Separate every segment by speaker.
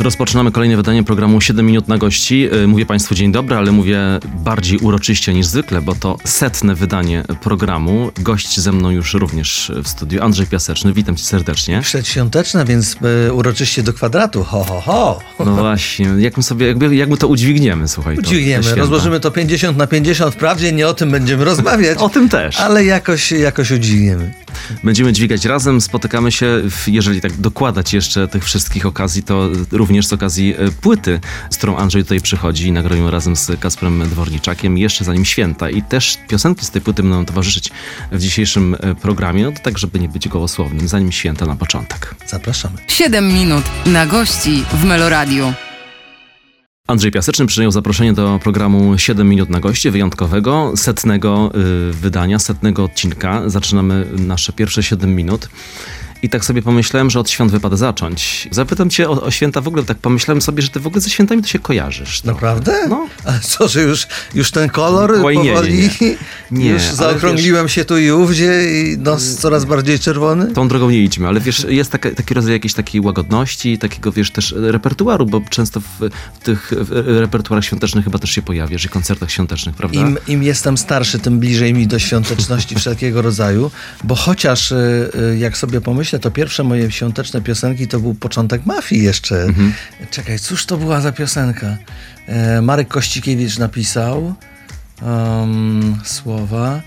Speaker 1: Rozpoczynamy kolejne wydanie programu 7 minut na gości. Yy, Mówię Państwu dzień dobry, ale mówię bardziej uroczyście niż zwykle, bo to setne wydanie programu. Gość ze mną już również w studiu, Andrzej Piaseczny. Witam Cię serdecznie.
Speaker 2: Przedświąteczne, więc e, uroczyście do kwadratu. Ho, ho, ho.
Speaker 1: No właśnie, jak my sobie, jakby, jak my to udźwigniemy, słuchaj. to-
Speaker 2: Udźwigniemy,
Speaker 1: święta.
Speaker 2: rozłożymy to 50 na 50. Wprawdzie nie o tym będziemy rozmawiać,
Speaker 1: O tym też.
Speaker 2: ale jakoś, jakoś udźwigniemy.
Speaker 1: Będziemy dźwigać razem, spotykamy się, w, jeżeli tak dokładać jeszcze tych wszystkich okazji, to również z okazji e, płyty, z którą Andrzej tutaj przychodzi i nagramy razem z Kasprem Dworniczakiem, jeszcze zanim święta. I też piosenki z tej płyty będą towarzyszyć w dzisiejszym e, programie, no to tak, żeby nie być gołosłownym, zanim święta na początek.
Speaker 2: Zapraszamy.
Speaker 3: Siedem minut na gości w Meloradiu.
Speaker 1: Andrzej Piaseczny przyjął zaproszenie do programu 7 minut na goście, wyjątkowego, setnego y, wydania, setnego odcinka. Zaczynamy nasze pierwsze 7 minut. I tak sobie pomyślałem, że od świąt wypada zacząć. Zapytam cię o, o święta w ogóle, tak pomyślałem sobie, że ty w ogóle ze świętami to się kojarzysz. trochę.
Speaker 2: Naprawdę?
Speaker 1: No.
Speaker 2: Ale co, że już, już ten kolor
Speaker 1: Oj, nie, nie,
Speaker 2: powoli...
Speaker 1: nie. Nie,
Speaker 2: już
Speaker 1: ale
Speaker 2: zaokrągliłem się tu i ówdzie i nos coraz bardziej czerwony?
Speaker 1: Tą drogą nie idźmy, ale wiesz, jest taka, taki rodzaj jakiejś takiej łagodności, takiego wiesz też repertuaru, bo często w, tych repertuarach świątecznych chyba też się pojawiasz i koncertach świątecznych, prawda?
Speaker 2: Im, Im jestem starszy, tym bliżej mi do świąteczności wszelkiego rodzaju, bo chociaż y, y, jak sobie pomyślę, to pierwsze moje świąteczne piosenki to był początek mafii jeszcze.
Speaker 1: Mhm.
Speaker 2: Czekaj, cóż to była za piosenka? E, Marek Kościkiewicz napisał um, słowa.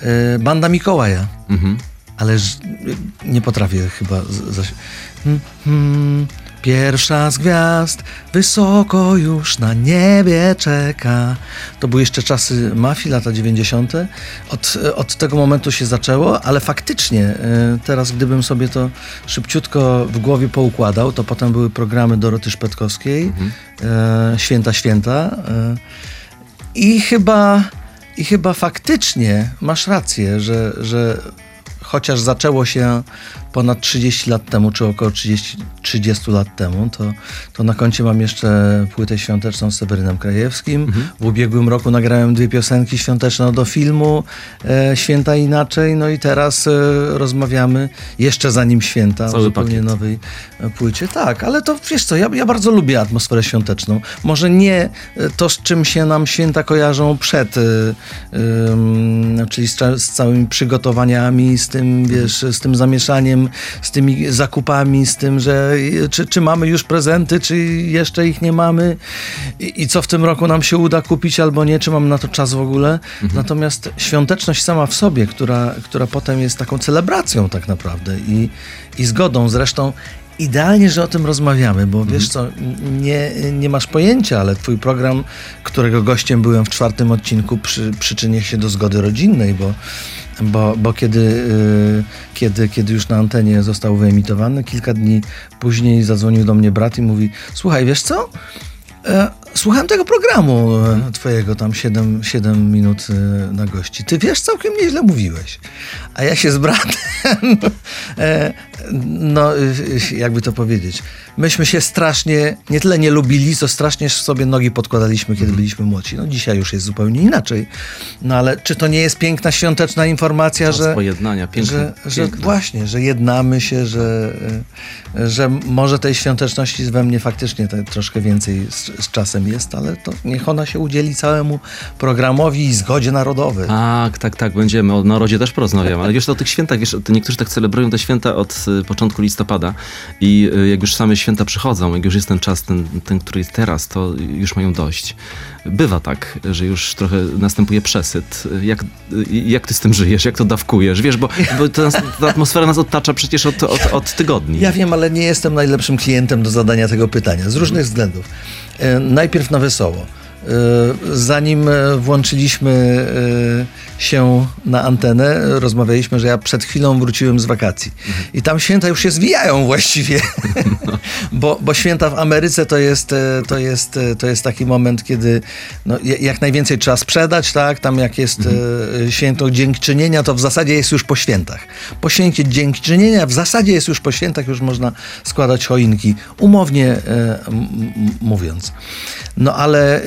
Speaker 2: E, Banda Mikołaja.
Speaker 1: Mhm.
Speaker 2: Ale nie potrafię chyba. Zaś... Hmm, hmm, Pierwsza z gwiazd wysoko już na niebie czeka. To były jeszcze czasy mafii, lata 90. Od, od tego momentu się zaczęło, ale faktycznie e, teraz, gdybym sobie to szybciutko w głowie poukładał, to potem były programy Doroty Szpetkowskiej, e, Święta Święta. E, i chyba, I chyba faktycznie masz rację, że, że chociaż zaczęło się ponad 30 lat temu, czy około 30, 30 lat temu, to, to na koncie mam jeszcze płytę świąteczną z Sewerynem Krajewskim. W ubiegłym roku nagrałem dwie piosenki świąteczne do filmu e, Święta Inaczej, no i teraz e, rozmawiamy jeszcze zanim święta
Speaker 1: Cały
Speaker 2: o zupełnie
Speaker 1: pakiet.
Speaker 2: nowej e, płycie. Tak, ale to wiesz co, ja, ja bardzo lubię atmosferę świąteczną. Może nie e, to, z czym się nam święta kojarzą przed, e, ym, czyli z, z całymi przygotowaniami, z tym, wiesz, z tym zamieszaniem, z tymi zakupami, z tym, że czy, czy mamy już prezenty, czy jeszcze ich nie mamy i, i co w tym roku nam się uda kupić albo nie, czy mamy na to czas w ogóle. Natomiast świąteczność sama w sobie, która, która potem jest taką celebracją tak naprawdę i, i zgodą zresztą. Idealnie, że o tym rozmawiamy, bo wiesz co, nie, nie masz pojęcia, ale twój program, którego gościem byłem w czwartym odcinku, przy, przyczynia się do zgody rodzinnej, bo, bo, bo kiedy, y, kiedy, kiedy już na antenie został wyemitowany, kilka dni później zadzwonił do mnie brat i mówi, słuchaj, wiesz co, E, Słuchałem tego programu e, twojego, tam 7, 7 minut e, na gości. Ty wiesz, całkiem nieźle mówiłeś. A ja się z bratem, no e, jakby to powiedzieć, myśmy się strasznie, nie tyle nie lubili, co strasznie sobie nogi podkładaliśmy, kiedy byliśmy młodzi. No dzisiaj już jest zupełnie inaczej. No ale czy to nie jest piękna, świąteczna informacja,
Speaker 1: Czas
Speaker 2: że...
Speaker 1: pojednania, piękne,
Speaker 2: że, że
Speaker 1: piękne.
Speaker 2: właśnie, że jednamy się, że, e, że może tej świąteczności we mnie faktycznie troszkę więcej z, z czasem jest, ale to niech ona się udzieli całemu programowi i zgodzie narodowej.
Speaker 1: Tak, tak, tak, będziemy. O narodzie też porozmawiamy. Ale wiesz, o tych świętach, wiesz, niektórzy tak celebrują te święta od y, początku listopada i y, jak już same święta przychodzą, jak już jest ten czas, ten, ten, który jest teraz, to już mają dość. Bywa tak, że już trochę następuje przesyt. Jak, y, jak ty z tym żyjesz? Jak to dawkujesz? Wiesz, bo, bo ta, ta atmosfera nas otacza przecież od, od, od tygodni.
Speaker 2: Ja wiem, ale nie jestem najlepszym klientem do zadania tego pytania z różnych względów. E, najpierw na wesoło. E, Zanim e, włączyliśmy się na antenę, rozmawialiśmy, że ja przed chwilą wróciłem z wakacji. I tam święta już się zwijają właściwie. bo, bo święta w Ameryce to jest, e, to jest, e, to jest taki moment, kiedy no, ja- jak najwięcej trzeba sprzedać, tak? Tam jak jest e, święto dziękczynienia, to w zasadzie jest już po świętach. Po święcie dziękczynienia w zasadzie jest już po świętach, już można składać choinki. Umownie mówiąc. No ale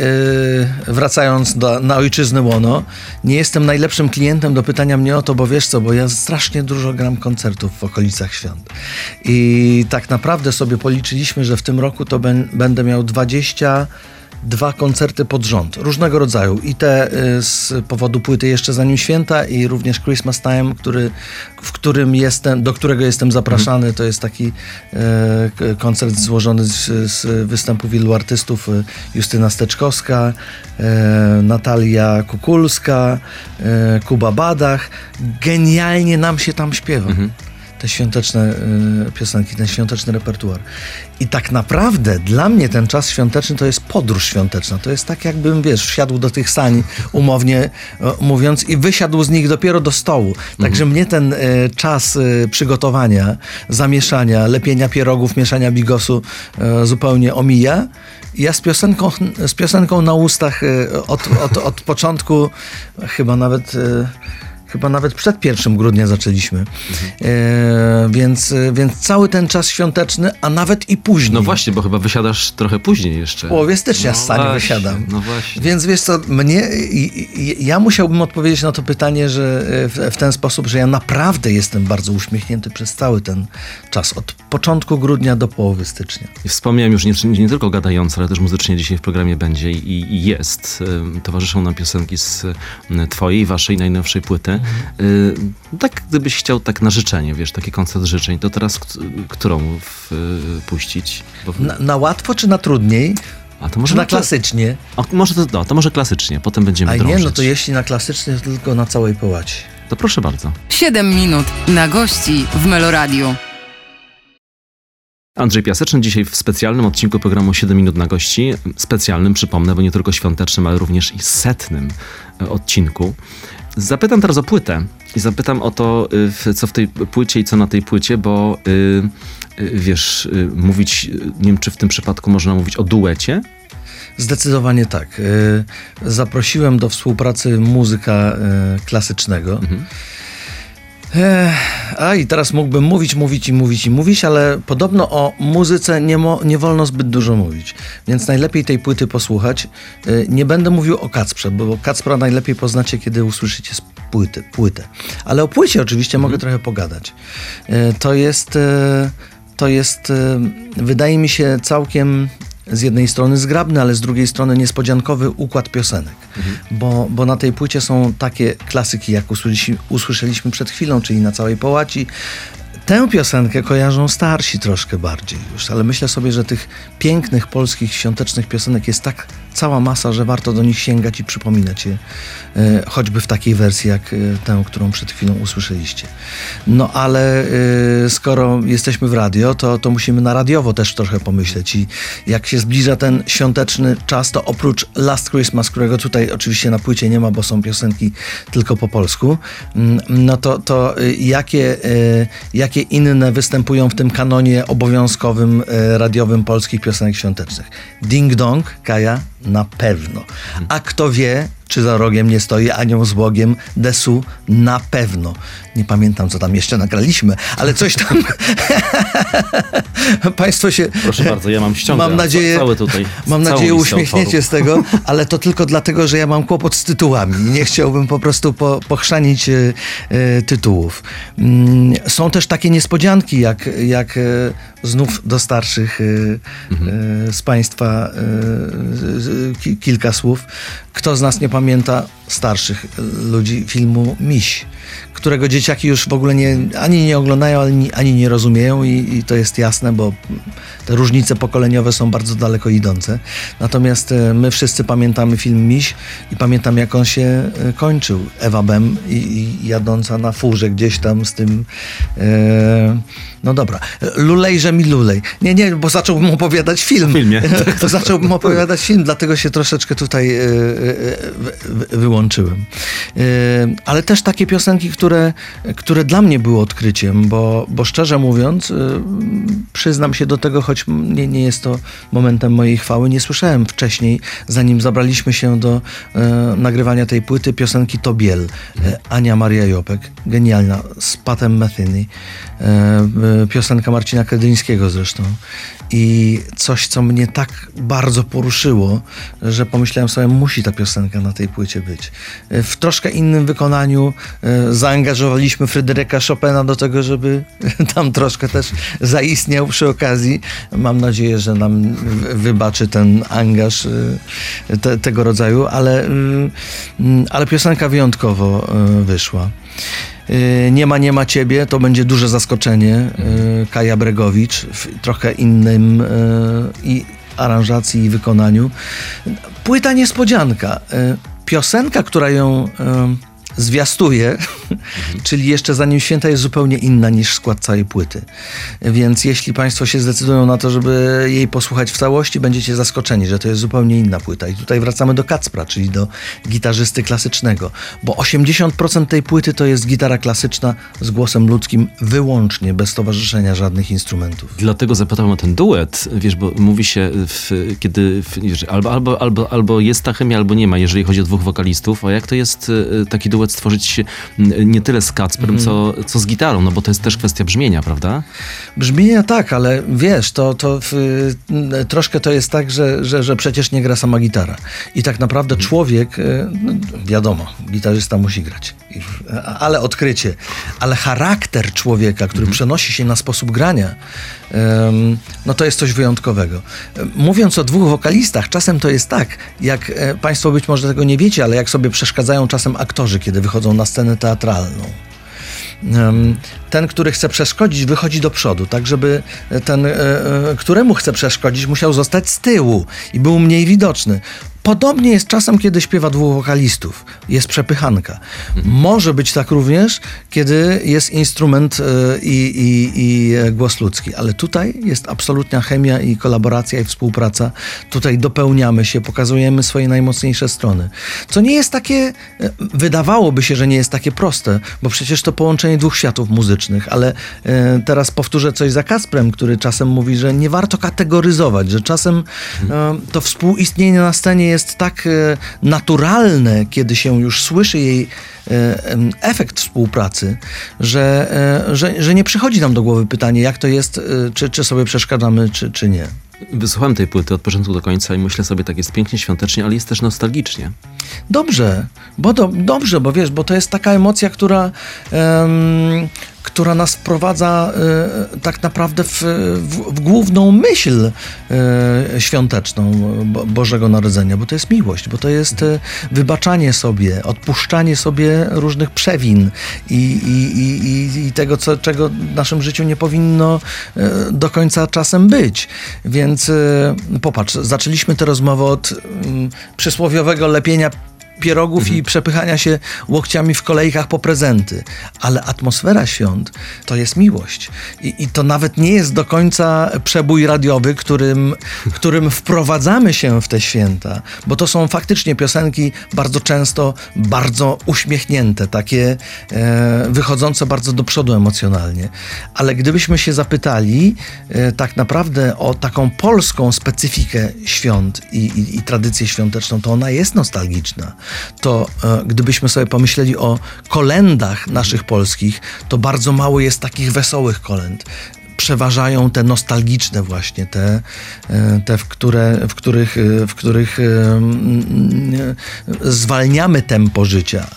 Speaker 2: wracając do, na ojczyznę łono, nie jestem najlepszym klientem do pytania mnie o to, bo wiesz co, bo ja strasznie dużo gram koncertów w okolicach świąt. I tak naprawdę sobie policzyliśmy, że w tym roku to ben, będę miał 20 dwa koncerty pod rząd, różnego rodzaju. I te y, z powodu płyty jeszcze zanim święta i również Christmas Time, który, w którym jestem, do którego jestem zapraszany. To jest taki e, koncert złożony z, z występu wielu artystów. y, Justyna Steczkowska, e, Natalia Kukulska, e, Kuba Badach. Genialnie nam się tam śpiewa te świąteczne y, piosenki, ten świąteczny repertuar. I tak naprawdę dla mnie ten czas świąteczny to jest podróż świąteczna. To jest tak, jakbym, wiesz, wsiadł do tych sań, umownie mówiąc, i wysiadł z nich dopiero do stołu. Także mnie ten e, czas e, przygotowania, zamieszania, lepienia pierogów, mieszania bigosu zupełnie omija. Ja z piosenką, z piosenką na ustach od, od, od początku, chyba nawet... Chyba nawet przed 1 grudnia zaczęliśmy. E, więc, więc cały ten czas świąteczny, a nawet i później.
Speaker 1: No właśnie, bo chyba wysiadasz trochę później jeszcze.
Speaker 2: W połowie stycznia
Speaker 1: No
Speaker 2: z sali
Speaker 1: właśnie,
Speaker 2: wysiadam.
Speaker 1: No właśnie.
Speaker 2: Więc wiesz co, mnie, ja musiałbym odpowiedzieć na to pytanie, że e, w, w ten sposób, że ja naprawdę jestem bardzo uśmiechnięty przez cały ten czas, od początku grudnia do połowy stycznia.
Speaker 1: Wspomniałem już nie, nie tylko gadająco, ale też muzycznie dzisiaj w programie będzie i, i jest. Towarzyszą nam piosenki z twojej, waszej najnowszej płyty. Y, Tak gdybyś chciał tak na życzenie, wiesz, taki koncert życzeń, to teraz którą w, y, puścić? Bo,
Speaker 2: Na, na łatwo czy na trudniej?
Speaker 1: a to może
Speaker 2: Czy na klasycznie?
Speaker 1: O, może to, no, to może klasycznie, potem będziemy
Speaker 2: A
Speaker 1: drążyć.
Speaker 2: nie, no to jeśli na klasycznie, to tylko na całej połaci.
Speaker 1: To proszę bardzo.
Speaker 3: 7 minut na gości w Meloradiu.
Speaker 1: Andrzej Piaseczny dzisiaj w specjalnym odcinku programu 7 minut na gości. Specjalnym, przypomnę, bo nie tylko świątecznym, ale również i setnym e, odcinku. Zapytam teraz o płytę i zapytam o to, y, co w tej płycie i co na tej płycie, bo y, y, wiesz, mówić, nie wiem, czy w tym przypadku można mówić o duecie?
Speaker 2: Zdecydowanie tak. Zaprosiłem do współpracy muzyka klasycznego. Ech, A i teraz mógłbym mówić, mówić i mówić i mówić, ale podobno o muzyce nie, mo, nie wolno zbyt dużo mówić. Więc najlepiej tej płyty posłuchać. Y, Nie będę mówił o Kacprze, bo Kacpra najlepiej poznacie, kiedy usłyszycie płyty, płytę. Ale o płycie oczywiście mogę trochę pogadać. Y, To jest, y, to jest, wydaje mi się, całkiem z jednej strony zgrabny, ale z drugiej strony niespodziankowy układ piosenek. Bo, bo na tej płycie są takie klasyki, jak usłyszeliśmy, usłyszeliśmy przed chwilą, czyli na całej połaci. Tę piosenkę kojarzą starsi troszkę bardziej już, ale myślę sobie, że tych pięknych polskich świątecznych piosenek jest tak cała masa, że warto do nich sięgać i przypominać je, e, choćby w takiej wersji jak e, tę, którą przed chwilą usłyszeliście. No ale e, skoro jesteśmy w radio, to, to musimy na radiowo też trochę pomyśleć i jak się zbliża ten świąteczny czas, to oprócz Last Christmas, którego tutaj oczywiście na płycie nie ma, bo są piosenki tylko po polsku, mm, no to, to jakie, jakie inne występują w tym kanonie obowiązkowym radiowym polskich piosenek świątecznych? Ding Dong, Kaja, na pewno. A kto wie, czy za rogiem nie stoi anioł z Bogiem, Desu, na pewno. Nie pamiętam, co tam jeszcze nagraliśmy, ale coś tam... Państwo się...
Speaker 1: Proszę bardzo, ja mam ściągę.
Speaker 2: Mam nadzieję,
Speaker 1: Cały tutaj,
Speaker 2: mam nadzieję uśmiechniecie z tego, ale to tylko dlatego, że ja mam kłopot z tytułami nie chciałbym po prostu po, pochrzanić e, e, tytułów. Mm, są też takie niespodzianki, jak, jak e, znów do starszych e, z Państwa kilka słów. Kto z nas nie pamięta starszych e, ludzi filmu Miś, którego dzieciaki już w ogóle nie, ani nie oglądają, ani, ani nie rozumieją i, i to jest jasne, bo te różnice pokoleniowe są bardzo daleko idące. Natomiast e, my wszyscy pamiętamy film Miś i pamiętam jak on się e, kończył. Ewa Bem i, i jadąca na furze gdzieś tam z tym e, no dobra, lulejże mi lulej. Nie, nie, bo zacząłbym opowiadać film.
Speaker 1: O filmie.
Speaker 2: To zacząłbym opowiadać film, dlatego się troszeczkę tutaj e, e, wy- wy- wyłączyłem. Yy, ale też takie piosenki, które, które dla mnie były odkryciem, bo, bo szczerze mówiąc, przyznam się do tego, choć nie, nie jest to momentem mojej chwały, nie słyszałem wcześniej, zanim zabraliśmy się do nagrywania tej płyty, piosenki To Biel, yy, Ania Maria Jopek, genialna, z Patem Metheny, piosenka Marcina Kredyńskiego zresztą. I coś, co mnie tak bardzo poruszyło, że pomyślałem sobie, musi ta piosenka na tej płycie być. W troszkę innym wykonaniu e, zaangażowaliśmy Fryderyka Chopina do tego, żeby tam troszkę też zaistniał przy okazji. Mam nadzieję, że nam wybaczy ten angaż te, tego rodzaju, ale, mm, ale piosenka wyjątkowo wyszła. Y, Nie ma, nie ma ciebie, to będzie duże zaskoczenie. Y, Kaja Bregowicz w trochę innym y, i aranżacji i wykonaniu. Płyta niespodzianka. Piosenka, która ją zwiastuje, czyli jeszcze zanim święta jest zupełnie inna niż skład całej płyty. Więc jeśli Państwo się zdecydują na to, żeby jej posłuchać w całości, będziecie zaskoczeni, że to jest zupełnie inna płyta. I tutaj wracamy do Kacpra, czyli do gitarzysty klasycznego, bo 80% tej płyty to jest gitara klasyczna z głosem ludzkim wyłącznie, bez towarzyszenia żadnych instrumentów.
Speaker 1: Dlatego zapytałem o ten duet, wiesz, bo mówi się, w, kiedy w, albo, albo, albo, albo jest ta chemia, albo nie ma, jeżeli chodzi o dwóch wokalistów, a jak to jest e, taki duet stworzyć m, nie tyle z Kacprem, co, co z gitarą, no bo to jest też kwestia brzmienia, prawda?
Speaker 2: Brzmienia tak, ale wiesz, to, to w, y, troszkę to jest tak, że, że, że przecież nie gra sama gitara. I tak naprawdę człowiek, y, no, wiadomo, gitarzysta musi grać, ale odkrycie, ale charakter człowieka, który przenosi się na sposób grania, no to jest coś wyjątkowego. Mówiąc o dwóch wokalistach, czasem to jest tak, jak e, Państwo być może tego nie wiecie, ale jak sobie przeszkadzają czasem aktorzy, kiedy wychodzą na scenę teatralną. Ten, który chce przeszkodzić, wychodzi do przodu, tak żeby ten, e, e, któremu chce przeszkodzić, musiał zostać z tyłu i był mniej widoczny. Podobnie jest czasem, kiedy śpiewa dwóch wokalistów. Jest przepychanka. Może być tak również, kiedy jest instrument e, i, i, i e, głos ludzki, ale tutaj jest absolutna chemia i kolaboracja i współpraca. Tutaj dopełniamy się, pokazujemy swoje najmocniejsze strony. Co nie jest takie, e, wydawałoby się, że nie jest takie proste, bo przecież to połączenie dwóch światów muzycznych, ale teraz powtórzę coś za Kasprem, który czasem mówi, że nie warto kategoryzować, że czasem to współistnienie na scenie jest tak e, naturalne, kiedy się już słyszy jej e, efekt współpracy, że, e, że, że nie przychodzi nam do głowy pytanie, jak to jest, czy, czy sobie przeszkadzamy, czy, czy nie.
Speaker 1: Wysłuchałem tej płyty od początku do końca i myślę sobie, tak jest pięknie, świątecznie, ale jest też nostalgicznie.
Speaker 2: Dobrze, bo do, dobrze, bo wiesz, bo to jest taka emocja, która, em, która nas wprowadza e, tak naprawdę w, w, w główną myśl e, świąteczną Bo, Bożego Narodzenia, bo to jest miłość, bo to jest e, wybaczanie sobie, odpuszczanie sobie różnych przewin i, i, i, i- tego, co, czego w naszym życiu nie powinno e, do końca czasem być. Więc e, popatrz, zaczęliśmy tę rozmowę od mm, przysłowiowego lepienia pierogów i przepychania się łokciami w kolejkach po prezenty. Ale atmosfera świąt to jest miłość. I, I to nawet nie jest do końca przebój radiowy, którym, którym wprowadzamy się w te święta, bo to są faktycznie piosenki bardzo często bardzo uśmiechnięte, takie e, wychodzące bardzo do przodu emocjonalnie. Ale gdybyśmy się zapytali e, tak naprawdę o taką polską specyfikę świąt i, i, i tradycję świąteczną, to ona jest nostalgiczna. To e, gdybyśmy sobie pomyśleli o kolendach naszych polskich, to bardzo mało jest takich wesołych kolęd przeważają te nostalgiczne właśnie, te, e, te w, które, w których, e, w których zwalniamy tempo życia,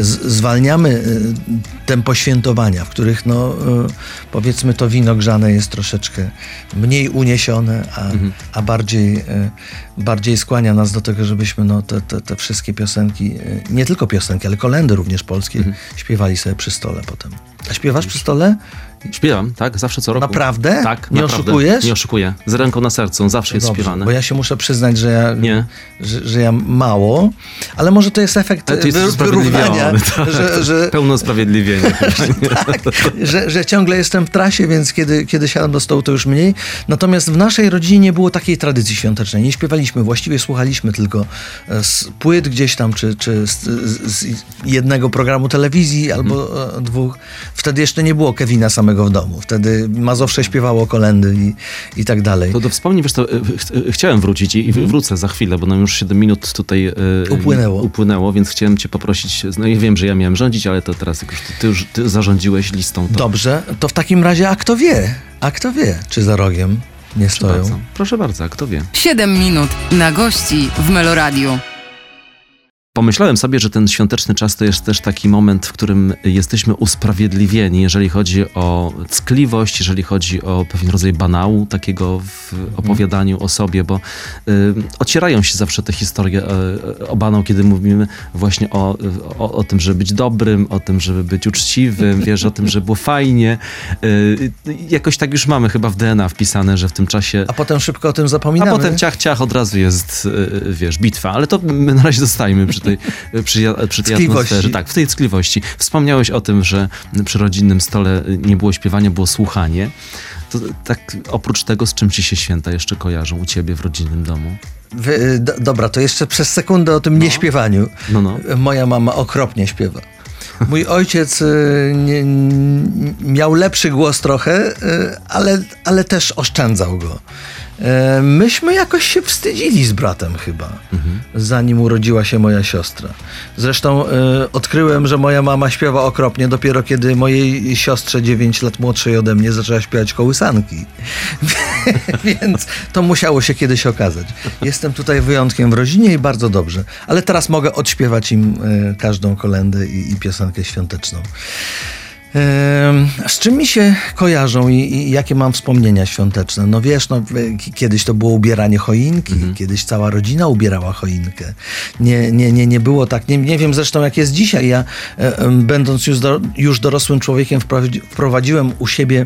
Speaker 2: zwalniamy e, tempo świętowania, w których no, e, powiedzmy to wino grzane jest troszeczkę mniej uniesione, a, a bardziej, e, bardziej skłania nas do tego, żebyśmy no, te, te, te wszystkie piosenki, nie tylko piosenki, ale kolendy również polskie, śpiewali sobie przy stole potem. A śpiewasz przy stole?
Speaker 1: Śpiewam, tak? Zawsze co roku.
Speaker 2: Naprawdę?
Speaker 1: Tak,
Speaker 2: Nie
Speaker 1: naprawdę.
Speaker 2: oszukujesz?
Speaker 1: Nie oszukuję. Z ręką na sercu, zawsze jest
Speaker 2: Dobrze,
Speaker 1: śpiewane.
Speaker 2: Bo ja się muszę przyznać, że ja,
Speaker 1: Nie.
Speaker 2: Że, że ja mało, ale może to jest efekt
Speaker 1: Ale to jest
Speaker 2: wy, wyrównania,
Speaker 1: tak.
Speaker 2: że, że,
Speaker 1: Pełno usprawiedliwienie.
Speaker 2: tak, że, że ciągle jestem w trasie, więc kiedy, kiedy siadam do stołu, to już mniej. Natomiast w naszej rodzinie nie było takiej tradycji świątecznej. Nie śpiewaliśmy, właściwie słuchaliśmy tylko e, z płyt gdzieś tam, czy, czy z, z, z jednego programu telewizji albo
Speaker 1: Mhm.
Speaker 2: e, dwóch. Wtedy jeszcze nie było Kevina samego w domu. Wtedy Mazowsze śpiewało kolendy i, i tak dalej.
Speaker 1: To do wspomnień, wiesz, to e, ch- chciałem wrócić i i wrócę za chwilę, bo nam już 7 minut tutaj e,
Speaker 2: Upłynęło.
Speaker 1: upłynęło, więc chciałem cię poprosić, no i wiem, że ja miałem rządzić, ale to teraz jak już ty, ty już ty zarządziłeś listą, to
Speaker 2: Dobrze, to w takim razie, a kto wie? A kto wie, czy za rogiem nie
Speaker 1: proszę
Speaker 2: stoją?
Speaker 1: bardzo. Proszę bardzo, a kto wie.
Speaker 3: 7 minut na gości w Meloradiu.
Speaker 1: Pomyślałem sobie, że ten świąteczny czas to jest też taki moment, w którym jesteśmy usprawiedliwieni, jeżeli chodzi o ckliwość, jeżeli chodzi o pewien rodzaj banału takiego w opowiadaniu o sobie, bo y, ocierają się zawsze te historie y, o banał, kiedy mówimy właśnie o, o, o tym, żeby być dobrym, o tym, żeby być uczciwym, wiesz, o tym, żeby było fajnie. Y, jakoś tak już mamy chyba w DNA wpisane, że w tym czasie...
Speaker 2: A potem szybko o tym
Speaker 1: A
Speaker 2: zapominamy.
Speaker 1: potem ciach, ciach od razu jest, y, wiesz, bitwa. Ale to my na razie zostajemy przy tej, przy, ja- przy tej
Speaker 2: Ckliwości.
Speaker 1: atmosferze. Tak, w tej ckliwości. Wspomniałeś o tym, że przy rodzinnym stole nie było śpiewania, było słuchanie. To tak oprócz tego, z czym ci się święta jeszcze kojarzą u ciebie w rodzinnym domu?
Speaker 2: Wy, y, do, dobra, to jeszcze przez sekundę o tym nieśpiewaniu.
Speaker 1: No, no.
Speaker 2: Moja mama okropnie śpiewa. Mój ojciec y, nie, miał lepszy głos trochę, y, ale, ale też oszczędzał go. Y, Myśmy jakoś się wstydzili z bratem chyba, zanim urodziła się moja siostra. Zresztą y, odkryłem, że moja mama śpiewa okropnie dopiero kiedy mojej siostrze 9 lat młodszej ode mnie zaczęła śpiewać kołysanki. Więc to musiało się kiedyś okazać. Jestem tutaj wyjątkiem w rodzinie i bardzo dobrze. Ale teraz mogę odśpiewać im y, każdą kolendę i, i piosenkę świąteczną. Z czym mi się kojarzą i, i jakie mam wspomnienia świąteczne? No wiesz, no, kiedyś to było ubieranie choinki, kiedyś cała rodzina ubierała choinkę. Nie, nie, nie, nie było tak, nie, nie wiem zresztą jak jest dzisiaj. Ja e, będąc już, do, już dorosłym człowiekiem wprowadzi, wprowadziłem u siebie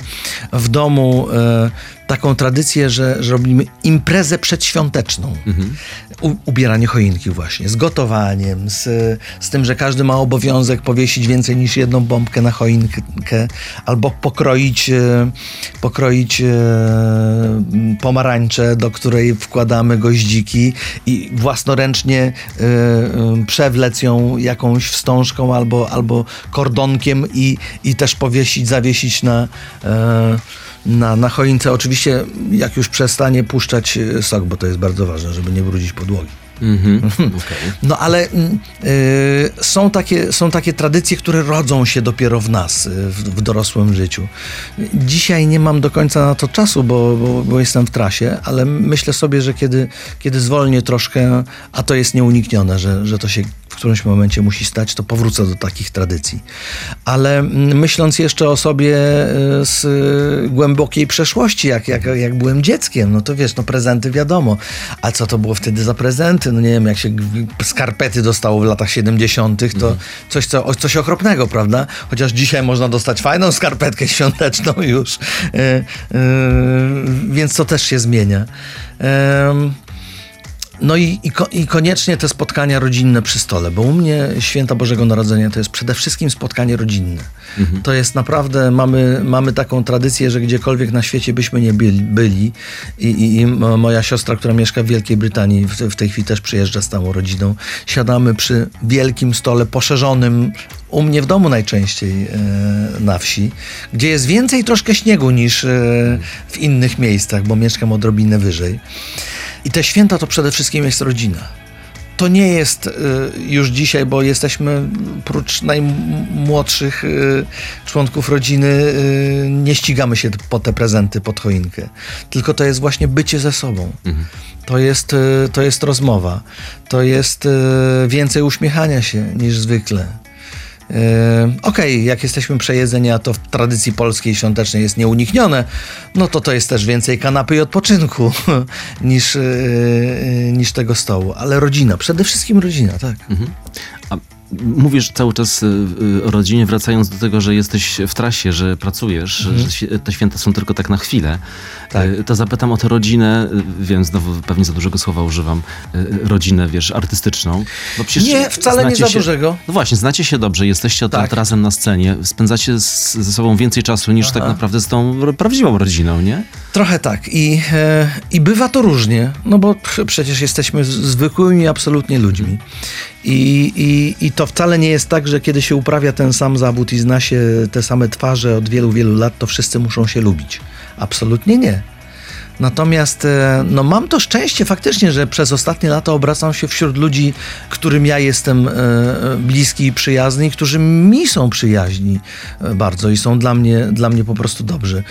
Speaker 2: w domu e, taką tradycję, że, że robimy imprezę przedświąteczną. U, ubieranie choinki właśnie, z gotowaniem, z, z tym, że każdy ma obowiązek powiesić więcej niż jedną bombkę na choinkę, albo pokroić, e, pokroić e, pomarańczę, do której wkładamy goździki i własnoręcznie e, przewlec ją jakąś wstążką albo, albo kordonkiem i, i też powiesić, zawiesić na, e, na, na choince. Oczywiście jak już przestanie puszczać e, sok, bo to jest bardzo ważne, żeby nie brudzić podłogi.
Speaker 1: Mhm. Okej.
Speaker 2: No ale mm, y, są, takie, są takie tradycje, które rodzą się dopiero w nas, y, w, w dorosłym życiu. Dzisiaj nie mam do końca na to czasu, bo, bo, bo jestem w trasie, ale myślę sobie, że kiedy, kiedy zwolnię troszkę, a to jest nieuniknione, że, że to się w którymś momencie musi stać, to powrócę do takich tradycji. Ale mm, myśląc jeszcze o sobie y, z y, głębokiej przeszłości, jak, jak, jak byłem dzieckiem, no to wiesz, no prezenty wiadomo. A co to było wtedy za prezenty? No nie wiem, jak się skarpety dostało w latach 70., to coś, co, coś okropnego, prawda? Chociaż dzisiaj można dostać fajną skarpetkę świąteczną już. Y, y, więc to też się zmienia. Em, no i, i, ko, i koniecznie te spotkania rodzinne przy stole, bo u mnie święta Bożego Narodzenia to jest przede wszystkim spotkanie rodzinne. To jest naprawdę, mamy, mamy taką tradycję, że gdziekolwiek na świecie byśmy nie byli, byli i, i, i mo- moja siostra, która mieszka w Wielkiej Brytanii, w, w tej chwili też przyjeżdża z całą rodziną, siadamy przy wielkim stole poszerzonym, u mnie w domu najczęściej e, na wsi, gdzie jest więcej troszkę śniegu niż e, w innych miejscach, bo mieszkam odrobinę wyżej. I te święta to przede wszystkim jest rodzina. To nie jest y, już dzisiaj, bo jesteśmy prócz najmłodszych y, członków rodziny, y, nie ścigamy się po te prezenty pod choinkę. Tylko to jest właśnie bycie ze sobą. To jest, to jest rozmowa. To jest więcej uśmiechania się niż zwykle. Yy, Okej, jak jesteśmy przejedzeni, a to w tradycji polskiej świątecznej jest nieuniknione, no to to jest też więcej kanapy i odpoczynku niż, yy, niż tego stołu. Ale rodzina, przede wszystkim rodzina, tak.
Speaker 1: A mówisz cały czas y, y, o rodzinie, wracając do tego, że jesteś w trasie, że pracujesz, że świ- te święta są tylko tak na chwilę.
Speaker 2: Tak.
Speaker 1: Y, To zapytam o tę rodzinę, wiem, znowu pewnie za dużego słowa używam, rodzinę, wiesz, artystyczną.
Speaker 2: Nie, wcale nie za dużego.
Speaker 1: No właśnie, znacie się dobrze, jesteście od
Speaker 2: Tak.
Speaker 1: lat razem na scenie, spędzacie z, ze sobą więcej czasu niż tak
Speaker 2: Aha.
Speaker 1: naprawdę z tą prawdziwą rodziną, nie?
Speaker 2: Trochę tak. I, e, I bywa to różnie, no bo pr- przecież jesteśmy zwykłymi absolutnie ludźmi. I, i, I to wcale nie jest tak, że kiedy się uprawia ten sam zawód i zna się te same twarze od wielu, wielu lat, to wszyscy muszą się lubić. Absolutnie nie. Natomiast e, no, mam to szczęście faktycznie, że przez ostatnie lata obracam się wśród ludzi, którym ja jestem e, bliski i przyjazny, i którzy mi są przyjaźni e, bardzo i są dla mnie, dla mnie po prostu dobrzy.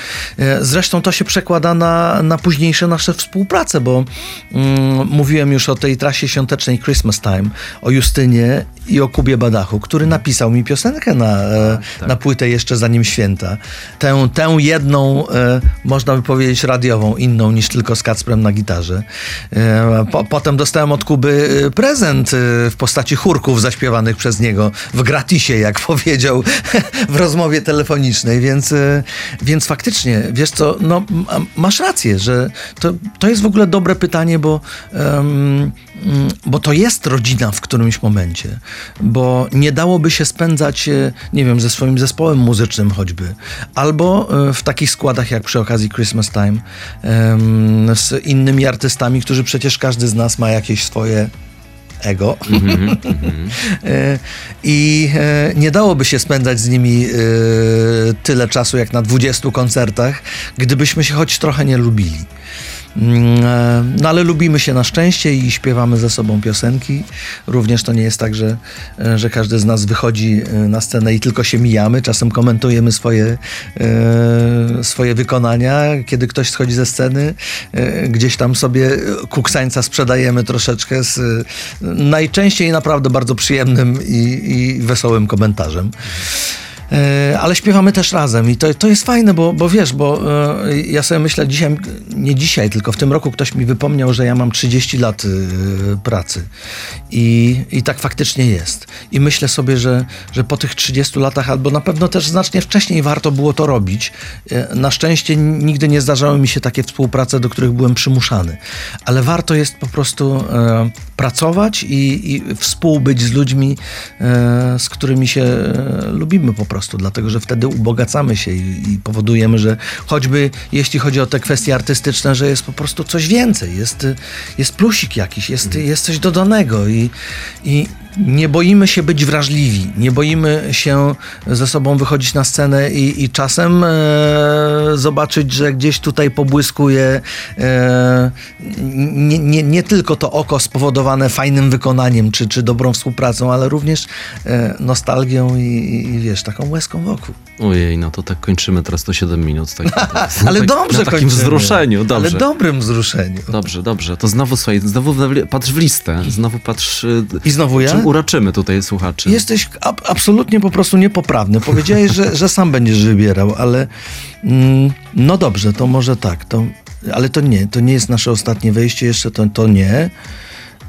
Speaker 2: Zresztą to się przekłada na, na późniejsze nasze współprace, bo mm, mówiłem już o tej trasie świątecznej Christmas Time, o Justynie i o Kubie Badachu, który napisał mi piosenkę na, e,
Speaker 1: tak.
Speaker 2: na płytę jeszcze zanim święta. Tę, tę jedną, można by powiedzieć, radiową, inną niż tylko z Kacprem na gitarze. E, po, potem dostałem od Kuby e, prezent e, w postaci chórków zaśpiewanych przez niego w gratisie, jak powiedział w rozmowie telefonicznej, więc, więc faktycznie, wiesz co, no, ma- masz rację, że to, to jest w ogóle dobre pytanie, bo, mm, bo to jest rodzina w którymś momencie, bo nie dałoby się spędzać, e, nie wiem, ze swoim zespołem muzycznym choćby, albo e, w takich składach jak przy okazji Christmas Time z innymi artystami, którzy przecież każdy z nas ma jakieś swoje ego. E, I e, nie dałoby się spędzać z nimi tyle czasu jak na 20 koncertach, gdybyśmy się choć trochę nie lubili. Mm, e, No ale lubimy się na szczęście i śpiewamy ze sobą piosenki. Również to nie jest tak, że, e, że każdy z nas wychodzi e, na scenę i tylko się mijamy. Czasem komentujemy swoje, swoje wykonania. Kiedy ktoś schodzi ze sceny, gdzieś tam sobie kuksańca sprzedajemy troszeczkę z najczęściej naprawdę bardzo przyjemnym i, i wesołym komentarzem. E, Ale śpiewamy też razem i to, to jest fajne, bo, bo wiesz, bo e, ja sobie myślę dzisiaj, nie dzisiaj, tylko w tym roku ktoś mi wypomniał, że ja mam 30 lat e, pracy i, i tak faktycznie jest. I myślę sobie, że, że po tych 30 latach, albo na pewno też znacznie wcześniej warto było to robić. Na szczęście nigdy nie zdarzały mi się takie współprace, do których byłem przymuszany, ale warto jest po prostu pracować i, i współbyć z ludźmi, z którymi się lubimy po prostu, dlatego że wtedy ubogacamy się i, i powodujemy, że choćby jeśli chodzi o te kwestie artystyczne, że jest po prostu coś więcej, jest, jest plusik jakiś, jest, jest coś dodanego i, i nie boimy się być wrażliwi, nie boimy się ze sobą wychodzić na scenę i, i czasem e, zobaczyć, że gdzieś tutaj pobłyskuje e, nie, nie, nie tylko to oko spowodowane fajnym wykonaniem czy, czy dobrą współpracą, ale również e, nostalgią i, i, wiesz, taką łezką wokół.
Speaker 1: Ojej, no to tak kończymy teraz to 7 minut. Tak,
Speaker 2: Ale
Speaker 1: tak,
Speaker 2: dobrze
Speaker 1: Na takim
Speaker 2: kończymy.
Speaker 1: wzruszeniu, dobrze.
Speaker 2: Ale dobrym wzruszeniu.
Speaker 1: Dobrze, dobrze. To znowu, słuchaj, znowu patrz w listę, znowu patrz... y,
Speaker 2: I znowu ja?
Speaker 1: Czym uroczymy tutaj słuchaczy?
Speaker 2: Jesteś ab- absolutnie po prostu niepoprawny. Powiedziałeś, że, że sam będziesz wybierał, ale mm, no dobrze, to może tak. To, ale to nie, to nie jest nasze ostatnie wejście jeszcze, to, to nie.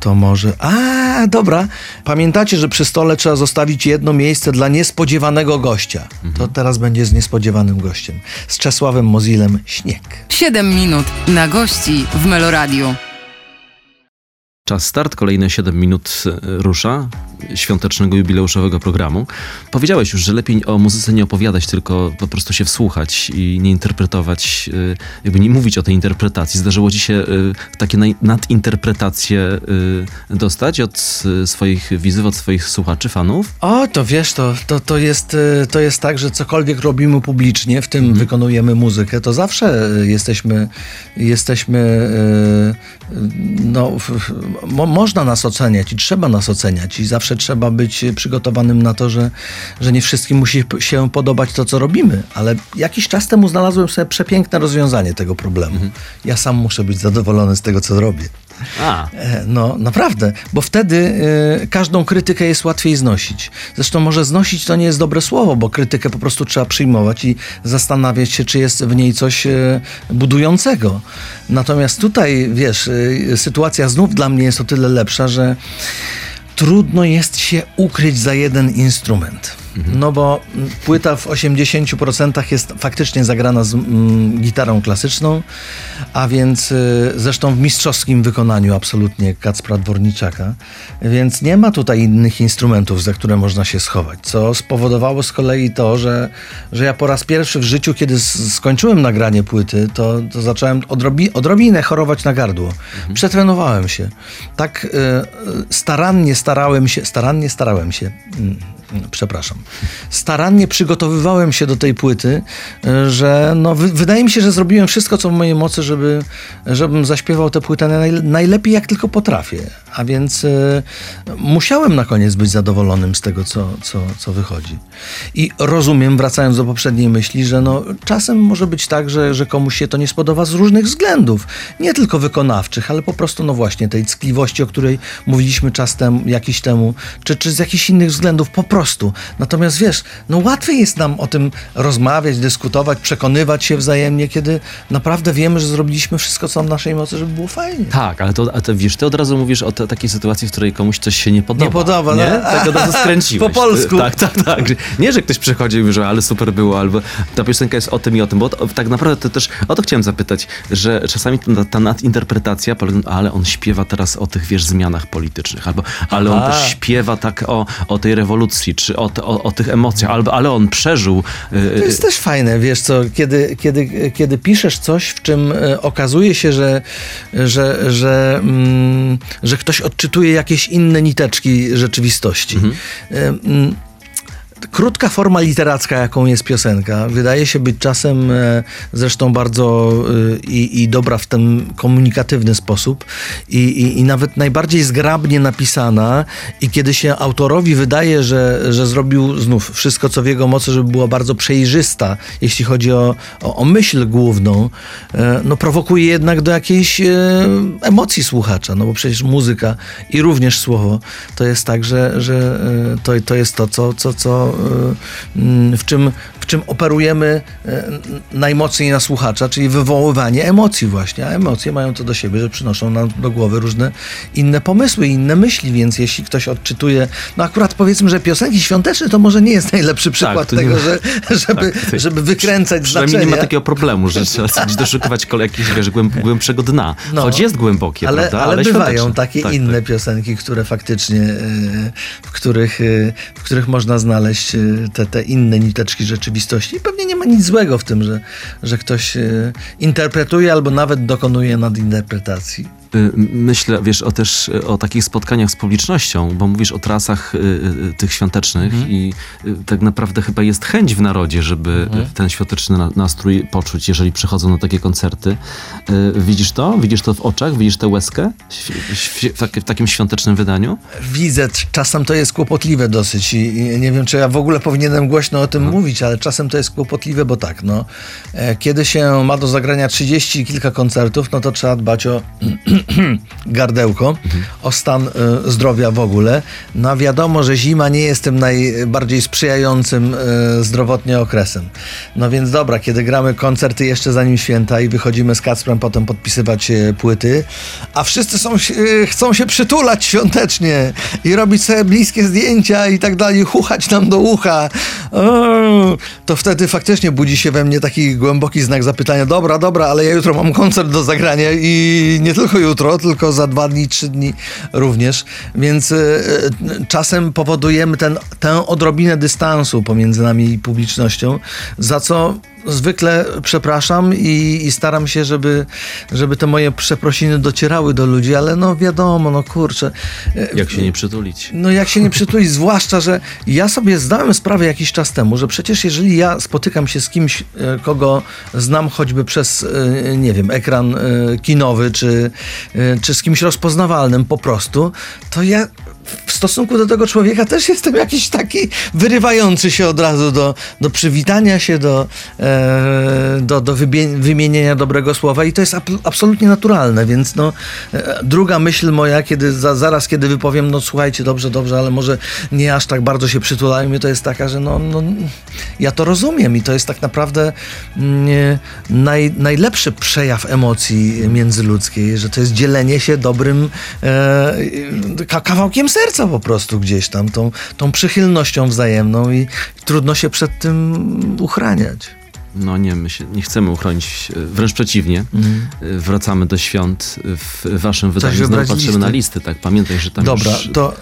Speaker 2: To może. A, dobra. Pamiętacie, że przy stole trzeba zostawić jedno miejsce dla niespodziewanego gościa. To teraz będzie z niespodziewanym gościem. Z Czesławem Mozilem Śnieg.
Speaker 3: 7 minut na gości w Meloradiu.
Speaker 1: Czas start, kolejne 7 minut e, rusza świątecznego jubileuszowego programu. Powiedziałeś już, że lepiej o muzyce nie opowiadać, tylko po prostu się wsłuchać i nie interpretować, e, jakby nie mówić o tej interpretacji. Zdarzyło ci się e, takie nadinterpretacje e, dostać od swoich widzów, od swoich słuchaczy, fanów?
Speaker 2: O, to wiesz, to, to, to, jest, to jest tak, że cokolwiek robimy publicznie, w tym wykonujemy muzykę, to zawsze jesteśmy, jesteśmy no, można nas oceniać i trzeba nas oceniać i zawsze trzeba być przygotowanym na to, że, że nie wszystkim musi się podobać to, co robimy, ale jakiś czas temu znalazłem sobie przepiękne rozwiązanie tego problemu. Ja sam muszę być zadowolony z tego, co robię.
Speaker 1: A,
Speaker 2: E, No, naprawdę, bo wtedy e, każdą krytykę jest łatwiej znosić. Zresztą może znosić to nie jest dobre słowo, bo krytykę po prostu trzeba przyjmować i zastanawiać się, czy jest w niej coś e, budującego. Natomiast tutaj, wiesz, e, sytuacja znów dla mnie jest o tyle lepsza, że trudno jest się ukryć za jeden instrument. No bo płyta w 80% jest faktycznie zagrana z mm, gitarą klasyczną, a więc y, zresztą w mistrzowskim wykonaniu absolutnie Kacpra Dworniczaka, więc nie ma tutaj innych instrumentów, za które można się schować, co spowodowało z kolei to, że, że ja po raz pierwszy w życiu, kiedy skończyłem nagranie płyty, to, to zacząłem odrobi, odrobinę chorować na gardło. Przetrenowałem się. Tak y, y, starannie starałem się, starannie starałem się, mm, przepraszam, starannie przygotowywałem się do tej płyty, y, że no, wy, wydaje mi się, że zrobiłem wszystko, co w mojej mocy, żeby, żebym zaśpiewał tę płytę naj, najlepiej, jak tylko potrafię. A więc y, musiałem na koniec być zadowolonym z tego, co, co, co wychodzi. I rozumiem, wracając do poprzedniej myśli, że no, czasem może być tak, że, że komuś się to nie spodoba z różnych względów. Nie tylko wykonawczych, ale po prostu, no właśnie, tej ckliwości, o której mówiliśmy czas temu, jakiś temu, czy, czy z jakichś innych względów, po prostu. Natomiast wiesz, no łatwiej jest nam o tym rozmawiać, dyskutować, przekonywać się wzajemnie, kiedy naprawdę wiemy, że zrobiliśmy wszystko, co w naszej mocy, żeby było fajnie.
Speaker 1: Tak, ale to, to wiesz, ty od razu mówisz o te, takiej sytuacji, w której komuś coś się nie podoba.
Speaker 2: Nie podoba,
Speaker 1: nie?
Speaker 2: no.
Speaker 1: Tak od razu skręciłeś.
Speaker 2: Po polsku.
Speaker 1: Tak, tak, tak. Nie, że ktoś przychodzi i mówi, że ale super było, albo ta piosenka jest o tym i o tym, bo to, tak naprawdę to też o to chciałem zapytać, że czasami ta, ta nadinterpretacja ale on śpiewa teraz o tych, wiesz, zmianach politycznych, albo ale on też śpiewa tak o, o tej rewolucji, czy o, o, o tych emocjach, albo ale on przeżył. y,
Speaker 2: To jest też fajne, wiesz co, kiedy, kiedy, kiedy piszesz coś, w czym e, okazuje się, że, że, że, mm, że ktoś odczytuje jakieś inne niteczki rzeczywistości. E, mm, Krótka forma literacka, jaką jest piosenka, wydaje się być czasem e, zresztą bardzo e, i, i dobra w ten komunikatywny sposób. I, i, i nawet najbardziej zgrabnie napisana. I kiedy się autorowi wydaje, że, że zrobił znów wszystko, co w jego mocy, żeby była bardzo przejrzysta, jeśli chodzi o, o, o myśl główną, e, no prowokuje jednak do jakiejś emocji słuchacza, no bo przecież muzyka i również słowo to jest tak, że, że to, to jest to, co, co, co, w, czym, w czym operujemy n- najmocniej na słuchacza, czyli wywoływanie emocji właśnie, a emocje mają to do siebie, że przynoszą nam do głowy różne inne pomysły, inne myśli, więc jeśli ktoś odczytuje, no akurat powiedzmy, że piosenki świąteczne to może nie jest najlepszy przykład
Speaker 1: to nie
Speaker 2: tego, że, żeby,
Speaker 1: Tak,
Speaker 2: żeby wykręcać
Speaker 1: Przynajmniej
Speaker 2: znaczenie.
Speaker 1: nie ma takiego problemu, że trzeba gdzieś doszukiwać kole- jakiegoś wiesz, głęb, głębszego dna.
Speaker 2: No.
Speaker 1: Choć jest głębokie,
Speaker 2: ale,
Speaker 1: prawda?
Speaker 2: ale bywają
Speaker 1: świąteczne.
Speaker 2: takie
Speaker 1: Tak,
Speaker 2: inne
Speaker 1: tak.
Speaker 2: piosenki, które faktycznie, w których, w których można znaleźć e, te, te inne niteczki rzeczywistości. I pewnie nie ma nic złego w tym, że, że ktoś e, interpretuje albo nawet dokonuje nadinterpretacji.
Speaker 1: Y, Myślę, wiesz, o też y, o takich spotkaniach z publicznością, bo mówisz o trasach y, tych świątecznych
Speaker 2: Mhm.
Speaker 1: i y, tak naprawdę chyba jest chęć w narodzie, żeby
Speaker 2: Mhm.
Speaker 1: ten świąteczny na- nastrój poczuć, jeżeli przychodzą na takie koncerty. Y, Widzisz to? Widzisz to w oczach? Widzisz tę łezkę w, taki- w takim świątecznym wydaniu?
Speaker 2: Widzę, czasem to jest kłopotliwe dosyć i, nie wiem, czy ja w ogóle powinienem głośno o tym mówić, ale czasem to jest kłopotliwe, bo tak, no, e, kiedy się ma do zagrania 30 i kilka koncertów, no to trzeba dbać o gardełko, o stan e, zdrowia w ogóle. No wiadomo, że zima nie jest tym najbardziej sprzyjającym e, zdrowotnie okresem. No więc dobra, kiedy gramy koncerty jeszcze zanim święta i wychodzimy z Kacprem potem podpisywać e, płyty, a wszyscy są, e, chcą się przytulać świątecznie i robić sobie bliskie zdjęcia i tak dalej, chuchać nam do ucha, to wtedy faktycznie budzi się we mnie taki głęboki znak zapytania, dobra, dobra, ale ja jutro mam koncert do zagrania i nie tylko jutro, tylko za dwa dni, trzy dni również, więc e, e, czasem powodujemy ten, tę odrobinę dystansu pomiędzy nami i publicznością, za co zwykle przepraszam i, i staram się, żeby, żeby te moje przeprosiny docierały do ludzi, ale no wiadomo, no kurczę. e,
Speaker 1: Jak się nie przytulić?
Speaker 2: no jak się nie przytulić, zwłaszcza, że ja sobie zdałem sprawę jakiś czas temu, że przecież jeżeli ja spotykam się z kimś, e, kogo znam choćby przez, e, nie wiem, ekran kinowy, czy, czy z kimś rozpoznawalnym po prostu, to ja w stosunku do tego człowieka też jestem jakiś taki wyrywający się od razu do, do przywitania się, do, e, do, do wymienienia dobrego słowa i to jest ap- absolutnie naturalne, więc no, e, druga myśl moja, kiedy za, zaraz kiedy wypowiem, no słuchajcie, dobrze, dobrze, ale może nie aż tak bardzo się przytulajmy, to jest taka, że no, no ja to rozumiem i to jest tak naprawdę mm, naj, najlepszy przejaw emocji międzyludzkiej, że to jest dzielenie się dobrym e, ka- kawałkiem serca po prostu gdzieś tam, tą, tą przychylnością wzajemną i trudno się przed tym uchraniać.
Speaker 1: No nie, my się nie chcemy uchronić, wręcz przeciwnie. E, Wracamy do świąt w waszym wydaniu. Znowu patrzymy
Speaker 2: listy.
Speaker 1: na listy, tak? Pamiętaj, że tam
Speaker 2: Dobra,
Speaker 1: już...
Speaker 2: to,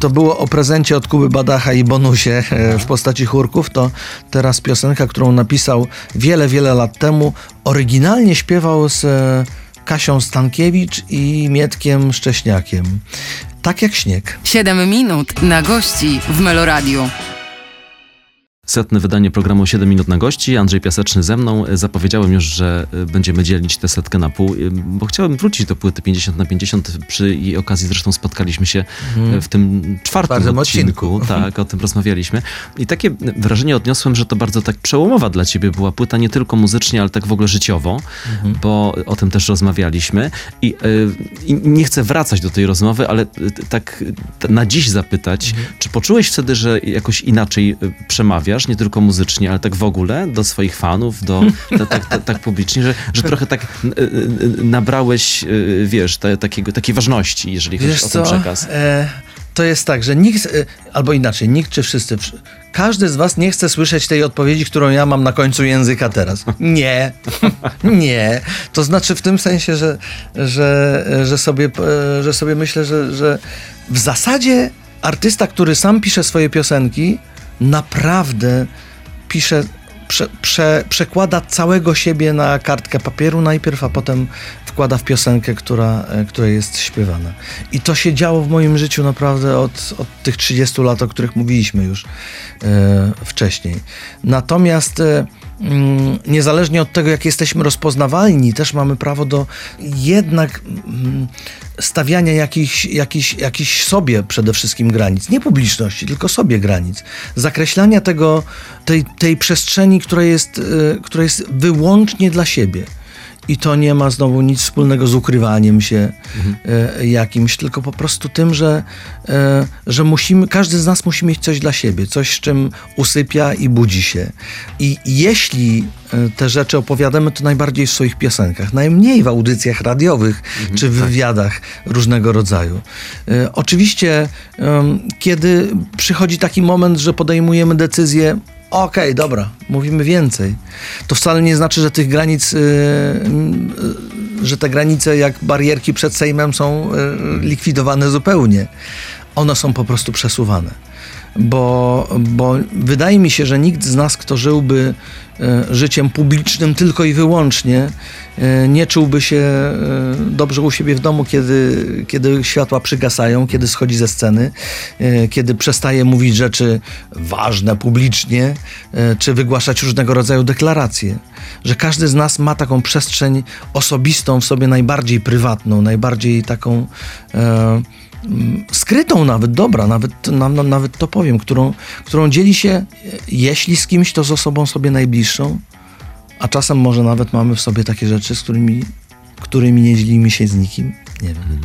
Speaker 2: to było o prezencie od Kuby Badacha i bonusie e, w postaci chórków. To teraz piosenka, którą napisał wiele, wiele lat temu. Oryginalnie śpiewał z e, Kasią Stankiewicz i Mietkiem Szcześniakiem. Tak jak śnieg.
Speaker 3: 7 minut na gości w Meloradiu.
Speaker 1: Setne wydanie programu 7 minut na gości. Andrzej Piaseczny ze mną. Zapowiedziałem już, że e, będziemy dzielić tę setkę na pół, e, bo chciałem wrócić do płyty 50 na 50. Przy jej okazji zresztą spotkaliśmy się e, w tym czwartym odcinku.
Speaker 2: odcinku.
Speaker 1: Tak, o tym rozmawialiśmy. I takie wrażenie odniosłem, że to bardzo tak przełomowa dla ciebie była płyta, nie tylko muzycznie, ale tak w ogóle życiowo, bo o tym też rozmawialiśmy. I, I nie chcę wracać do tej rozmowy, ale tak na dziś zapytać, czy poczułeś wtedy, że jakoś inaczej e, nie tylko muzycznie, ale tak w ogóle do swoich fanów, do, ta- tak, tak, tak publicznie, że, że trochę tak e, e, nabrałeś, e, wiesz, te, takiego, takiej ważności, jeżeli chodzi
Speaker 2: Wiesz
Speaker 1: o ten
Speaker 2: co?
Speaker 1: przekaz.
Speaker 2: E, to jest tak, że nikt, albo inaczej, nikt czy wszyscy, wsz- każdy z was nie chce słyszeć tej odpowiedzi, którą ja mam na końcu języka teraz. Nie, nie. To znaczy w tym sensie, że, że, że, sobie, e, że sobie myślę, że, że w zasadzie artysta, który sam pisze swoje piosenki, naprawdę pisze, prze, prze, przekłada całego siebie na kartkę papieru najpierw, a potem wkłada w piosenkę, która, e, która jest śpiewana. I to się działo w moim życiu naprawdę od, od tych 30 lat, o których mówiliśmy już e, wcześniej. Natomiast e, niezależnie od tego, jak jesteśmy rozpoznawalni, też mamy prawo do jednak mm, stawiania jakichś, jakichś, jakichś sobie przede wszystkim granic. Nie publiczności, tylko sobie granic. Zakreślania tego, tej, tej przestrzeni, która jest, e, która jest wyłącznie dla siebie. I to nie ma znowu nic wspólnego z ukrywaniem się e, jakimś, tylko po prostu tym, że, e, że musimy, każdy z nas musi mieć coś dla siebie, coś, z czym usypia i budzi się. I jeśli e, te rzeczy opowiadamy, to najbardziej w swoich piosenkach, najmniej w audycjach radiowych czy w wywiadach różnego rodzaju. Oczywiście, kiedy przychodzi taki moment, że podejmujemy decyzję, Okej, dobra, mówimy więcej. To wcale nie znaczy, że tych granic, y, y, że te granice jak barierki przed Sejmem są y, likwidowane zupełnie. One są po prostu przesuwane. Bo, bo wydaje mi się, że nikt z nas, kto żyłby y, życiem publicznym tylko i wyłącznie, y, nie czułby się y, dobrze u siebie w domu, kiedy, kiedy światła przygasają, kiedy schodzi ze sceny, kiedy przestaje mówić rzeczy ważne publicznie, czy wygłaszać różnego rodzaju deklaracje. Że każdy z nas ma taką przestrzeń osobistą w sobie, najbardziej prywatną, najbardziej taką. e, skrytą nawet, dobra, nawet, na, na, nawet to powiem, którą, którą dzieli się, e, jeśli z kimś, to z osobą sobie najbliższą, a czasem może nawet mamy w sobie takie rzeczy, z którymi, którymi nie dzielimy się z nikim. Nie wiem.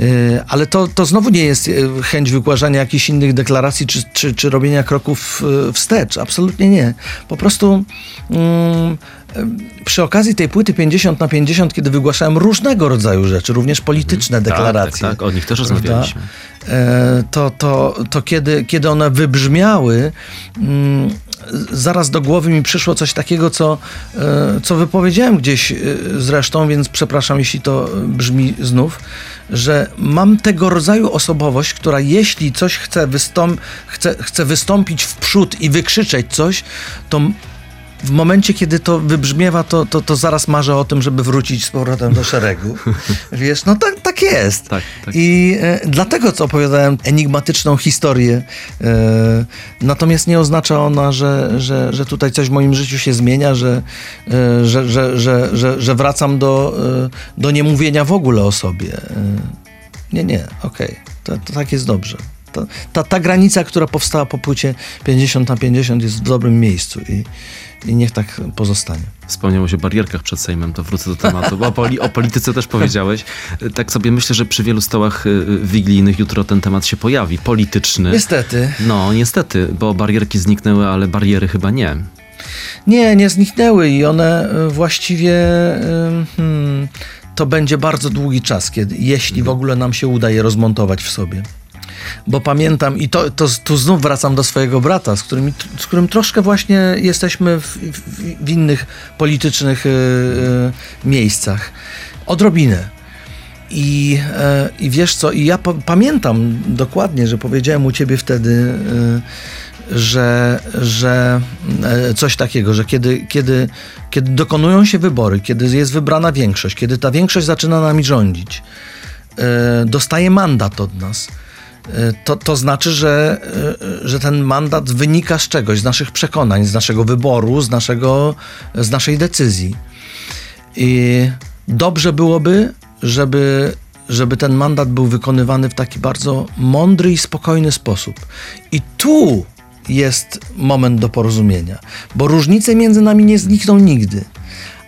Speaker 2: E, Ale to, to znowu nie jest e, chęć wygłażania jakichś innych deklaracji czy, czy, czy robienia kroków e, wstecz. Absolutnie nie. Po prostu mm, przy okazji tej płyty 50 na 50, kiedy wygłaszałem różnego rodzaju rzeczy, również polityczne deklaracje.
Speaker 1: Tak, tak, o nich też rozmawialiśmy.
Speaker 2: E, to, to, to kiedy, kiedy one wybrzmiały, mm, zaraz do głowy mi przyszło coś takiego, co, e, co wypowiedziałem gdzieś e, zresztą, więc przepraszam, jeśli to brzmi znów, że mam tego rodzaju osobowość, która jeśli coś chce, wystąp- chce, chce wystąpić w przód i wykrzyczeć coś, to w momencie, kiedy to wybrzmiewa, to, to, to zaraz marzę o tym, żeby wrócić z powrotem do szeregu. Wiesz, no tak, tak jest.
Speaker 1: Tak, tak.
Speaker 2: I e, dlatego, co opowiadałem, enigmatyczną historię. E, natomiast nie oznacza ona, że, że, że tutaj coś w moim życiu się zmienia, że, e, że, że, że, że, że wracam do, e, do niemówienia w ogóle o sobie. E, nie, nie, okej. To, to tak jest dobrze. To, ta, ta granica, która powstała po płycie 50 na 50 jest w dobrym miejscu i, i niech tak pozostanie.
Speaker 1: Wspomniałeś o barierkach przed Sejmem, to wrócę do tematu, bo o, poli, o polityce też powiedziałeś. Tak sobie myślę, że przy wielu stołach y, wigilijnych jutro ten temat się pojawi, polityczny.
Speaker 2: Niestety.
Speaker 1: No, niestety, bo barierki zniknęły, ale bariery chyba nie.
Speaker 2: Nie, nie zniknęły i one y, właściwie y, hmm, to będzie bardzo długi czas, kiedy, jeśli w ogóle nam się uda je rozmontować w sobie. Bo pamiętam i to, to tu znów wracam do swojego brata, z którym, z którym troszkę właśnie jesteśmy w, w, w innych politycznych y, y, miejscach. Odrobinę. I, I wiesz co, i ja pa- pamiętam dokładnie, że powiedziałem u ciebie wtedy, y, że, że coś takiego, że kiedy, kiedy, kiedy dokonują się wybory, kiedy jest wybrana większość, kiedy ta większość zaczyna nami rządzić, dostaje mandat od nas. E, To, to znaczy, że, e, że ten mandat wynika z czegoś, z naszych przekonań, z naszego wyboru, z, naszego, z naszej decyzji. I dobrze byłoby, żeby, żeby ten mandat był wykonywany w taki bardzo mądry i spokojny sposób. I tu jest moment do porozumienia, bo różnice między nami nie znikną nigdy,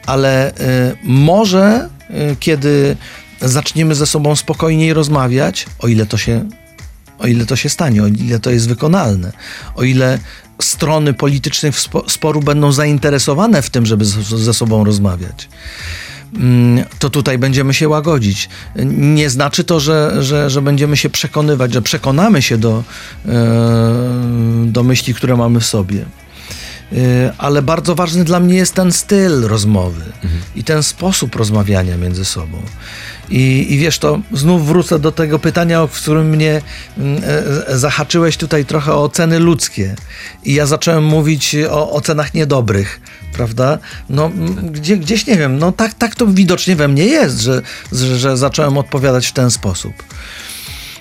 Speaker 2: ale y, może y, kiedy zaczniemy ze sobą spokojniej rozmawiać, o ile to się o ile to się stanie, o ile to jest wykonalne, o ile strony polityczne w spo- sporu będą zainteresowane w tym, żeby ze sobą rozmawiać, mm, to tutaj będziemy się łagodzić. Nie znaczy to, że, że, że będziemy się przekonywać, że przekonamy się do, e, do myśli, które mamy w sobie. E, Ale bardzo ważny dla mnie jest ten styl rozmowy i ten sposób rozmawiania między sobą. I, I wiesz, to znów wrócę do tego pytania, w którym mnie e, zahaczyłeś tutaj trochę o ceny ludzkie. I ja zacząłem mówić o ocenach niedobrych, prawda? No, gdzie, gdzieś nie wiem, no tak, tak to widocznie we mnie jest, że, że, że zacząłem odpowiadać w ten sposób.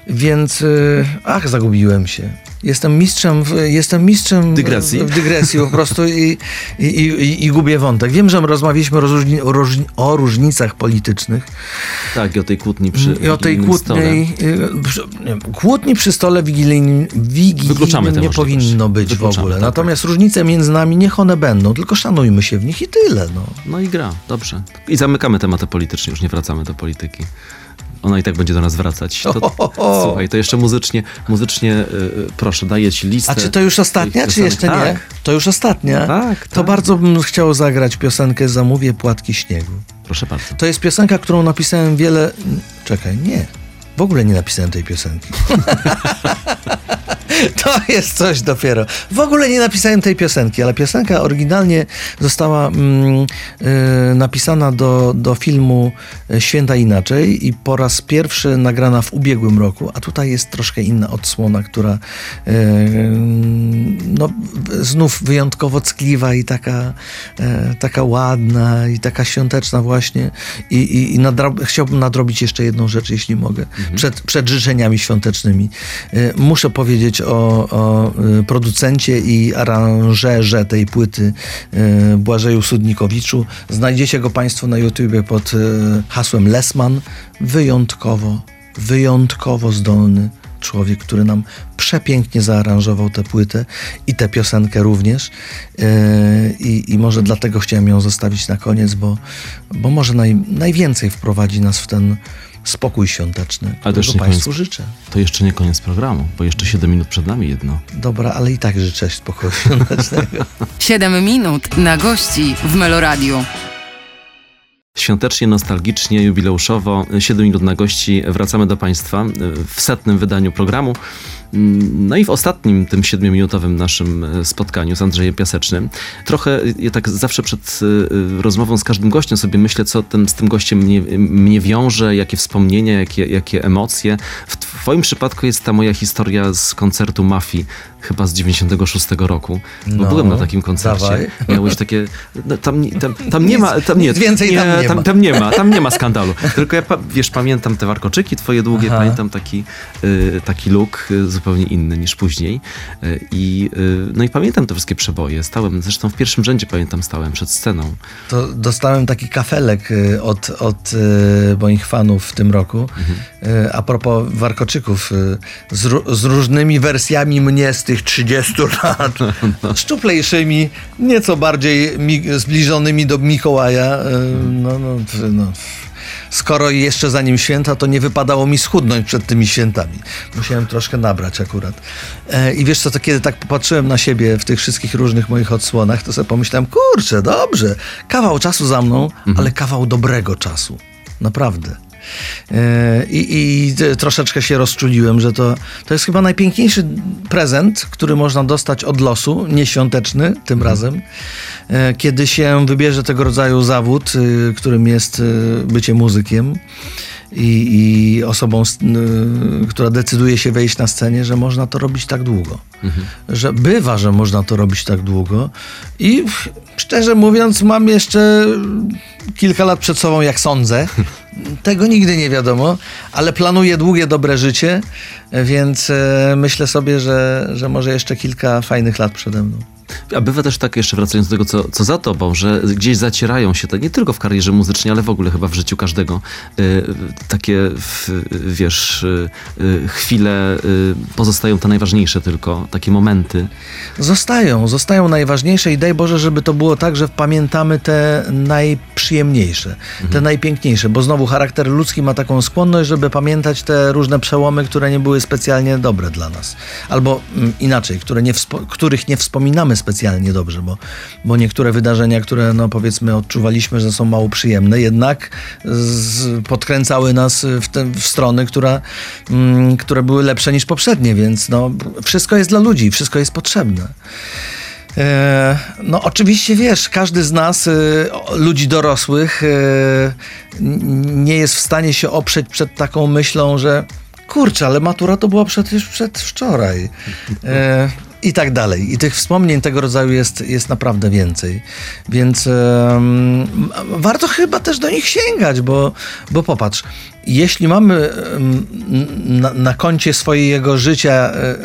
Speaker 2: Więc, y, ach, zagubiłem się. Jestem mistrzem, w, jestem mistrzem
Speaker 1: Dygresji.
Speaker 2: W, dygresji po prostu i, i, i, i gubię wątek. Wiem, że rozmawialiśmy o, różni, o, różni, o różnicach politycznych
Speaker 1: Tak, i o tej kłótni przy
Speaker 2: i o tej kłótni, y, przy, kłótni przy stole wigilijnym, wigilijnym nie powinno być w ogóle.
Speaker 1: tak,
Speaker 2: Natomiast różnice między nami niech one będą, tylko szanujmy się w nich i tyle. No.
Speaker 1: No i gra, dobrze. I zamykamy tematy polityczne, już nie wracamy do polityki. Ona i tak będzie do nas wracać. To,
Speaker 2: Ohoho.
Speaker 1: słuchaj, to jeszcze muzycznie, muzycznie y, y, proszę, daję ci listę.
Speaker 2: A czy to już ostatnia, czy jeszcze
Speaker 1: piosenek.
Speaker 2: nie?
Speaker 1: Tak.
Speaker 2: To już ostatnia?
Speaker 1: Tak,
Speaker 2: To
Speaker 1: tak.
Speaker 2: bardzo bym chciał zagrać piosenkę Zamówię płatki śniegu.
Speaker 1: Proszę bardzo.
Speaker 2: To jest piosenka, którą napisałem wiele... Czekaj, nie. W ogóle nie napisałem tej piosenki. To jest coś dopiero. W ogóle nie napisałem tej piosenki, ale piosenka oryginalnie została mm, y, napisana do, do filmu y, Święta Inaczej i po raz pierwszy nagrana w ubiegłym roku, a tutaj jest troszkę inna odsłona, która y, no, w- znów wyjątkowo ckliwa i taka, e, taka ładna i taka świąteczna właśnie i, i, i chciałbym nadrobić jeszcze jedną rzecz, jeśli mogę, przed, przed życzeniami świątecznymi. E, Muszę powiedzieć o, o e, producencie i aranżerze tej płyty e, Błażeju Sudnikowiczu. Znajdziecie go Państwo na YouTubie pod hasłem Lesman. Wyjątkowo, wyjątkowo zdolny człowiek, który nam przepięknie zaaranżował tę płytę i tę piosenkę również. Yy, I, I może dlatego chciałem ją zostawić na koniec, bo, bo może naj, najwięcej wprowadzi nas w ten spokój świąteczny,
Speaker 1: Ale nie
Speaker 2: Państwu
Speaker 1: koniec.
Speaker 2: życzę.
Speaker 1: To jeszcze nie koniec programu, bo jeszcze 7 minut przed nami jedno.
Speaker 2: Dobra, ale i tak życzę spokoju świątecznego.
Speaker 3: 7 minut na gości w Meloradiu.
Speaker 1: Świątecznie, nostalgicznie, jubileuszowo, 7 minut na gości, wracamy do Państwa w setnym wydaniu programu. No i w ostatnim, tym siedmiominutowym naszym e, spotkaniu z Andrzejem Piasecznym, trochę ja tak zawsze przed rozmową z każdym gościem sobie myślę, co ten, z tym gościem mnie, mnie wiąże, jakie wspomnienia, jakie, jakie emocje. W Twoim przypadku jest ta moja historia z koncertu Mafii, chyba z 96 roku, bo
Speaker 2: No,
Speaker 1: byłem na takim koncercie.
Speaker 2: dawaj.
Speaker 1: Miałeś takie, no, tam, tam, tam nie ma, tam nie,
Speaker 2: Nic więcej tam nie
Speaker 1: tam,
Speaker 2: ma.
Speaker 1: tam nie ma, tam nie ma skandalu. Tylko ja, wiesz, pamiętam te warkoczyki twoje długie,
Speaker 2: Aha.
Speaker 1: pamiętam taki, y, taki look y, zupełnie inny niż później. Y, I, y, no i pamiętam te wszystkie przeboje. Stałem, zresztą w pierwszym rzędzie pamiętam, stałem przed sceną.
Speaker 2: To dostałem taki kafelek od, od moich fanów w tym roku. Y, A propos warkoczyków, y, z, z różnymi wersjami mnie z tych 30 lat. Szczuplejszymi, nieco bardziej mi, zbliżonymi do Mikołaja. Y, No, no, no. Skoro jeszcze zanim święta, to nie wypadało mi schudnąć przed tymi świętami. Musiałem troszkę nabrać akurat. E, I wiesz co, to kiedy tak popatrzyłem na siebie w tych wszystkich różnych moich odsłonach, to sobie pomyślałem, kurczę, dobrze, kawał czasu za mną, ale kawał dobrego czasu. Naprawdę. E, I, I troszeczkę się rozczuliłem, że to, to jest chyba najpiękniejszy prezent, który można dostać od losu, nieświąteczny tym razem, e, kiedy się wybierze tego rodzaju zawód, y, którym jest bycie muzykiem i, i osobą, która decyduje się wejść na scenie, że można to robić tak długo. Że bywa, że można to robić tak długo. I szczerze mówiąc, mam jeszcze kilka lat przed sobą, jak sądzę. Tego nigdy nie wiadomo, ale planuję długie, dobre życie, więc e, myślę sobie, że, że może jeszcze kilka fajnych lat przede mną.
Speaker 1: A bywa też tak, jeszcze wracając do tego, co, co za tobą, że gdzieś zacierają się te, nie tylko w karierze muzycznej, ale w ogóle chyba w życiu każdego, y, takie, w, wiesz, y, y, chwile y, pozostają te najważniejsze tylko, takie momenty.
Speaker 2: Zostają, zostają najważniejsze i daj Boże, żeby to było tak, że pamiętamy te najprzyjemniejsze, te najpiękniejsze, bo znowu charakter ludzki ma taką skłonność, żeby pamiętać te różne przełomy, które nie były specjalnie dobre dla nas. Albo mm, inaczej, które nie których nie wspominamy specjalnie dobrze, bo, bo niektóre wydarzenia, które no powiedzmy odczuwaliśmy, że są mało przyjemne, jednak z, podkręcały nas w, te, w strony, która, mm, które były lepsze niż poprzednie, więc no, wszystko jest dla ludzi, wszystko jest potrzebne. E, No, oczywiście wiesz, każdy z nas, e, ludzi dorosłych, e, nie jest w stanie się oprzeć przed taką myślą, że kurczę, ale matura to była przecież przedwczoraj. I tak dalej. I tych wspomnień tego rodzaju jest, jest naprawdę więcej. Więc em, warto chyba też do nich sięgać, bo, bo popatrz, jeśli mamy em, na, na koncie swojego życia e,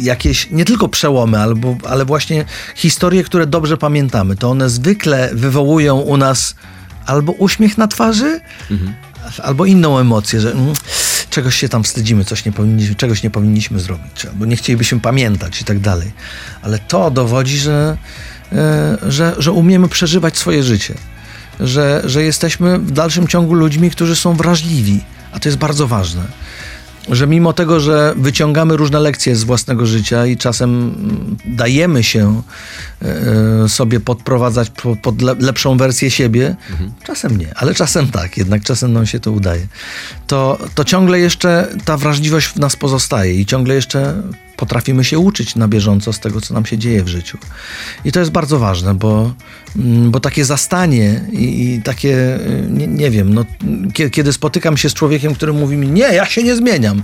Speaker 2: jakieś nie tylko przełomy, albo, ale właśnie historie, które dobrze pamiętamy, to one zwykle wywołują u nas albo uśmiech na twarzy, albo inną emocję, że mm, czegoś się tam wstydzimy, coś nie powinniśmy, czegoś nie powinniśmy zrobić, albo nie chcielibyśmy pamiętać i tak dalej. Ale to dowodzi, że, e, że, że umiemy przeżywać swoje życie. Że, że jesteśmy w dalszym ciągu ludźmi, którzy są wrażliwi, a to jest bardzo ważne że mimo tego, że wyciągamy różne lekcje z własnego życia i czasem dajemy się e, sobie podprowadzać po- pod le- lepszą wersję siebie, czasem nie, ale czasem tak, jednak czasem nam się to udaje, to, to ciągle jeszcze ta wrażliwość w nas pozostaje i ciągle jeszcze potrafimy się uczyć na bieżąco z tego, co nam się dzieje w życiu. I to jest bardzo ważne, bo, mm, bo takie zastanie i, i takie, y, nie, nie wiem, no, kie- kiedy spotykam się z człowiekiem, który mówi mi, nie, ja się nie zmieniam.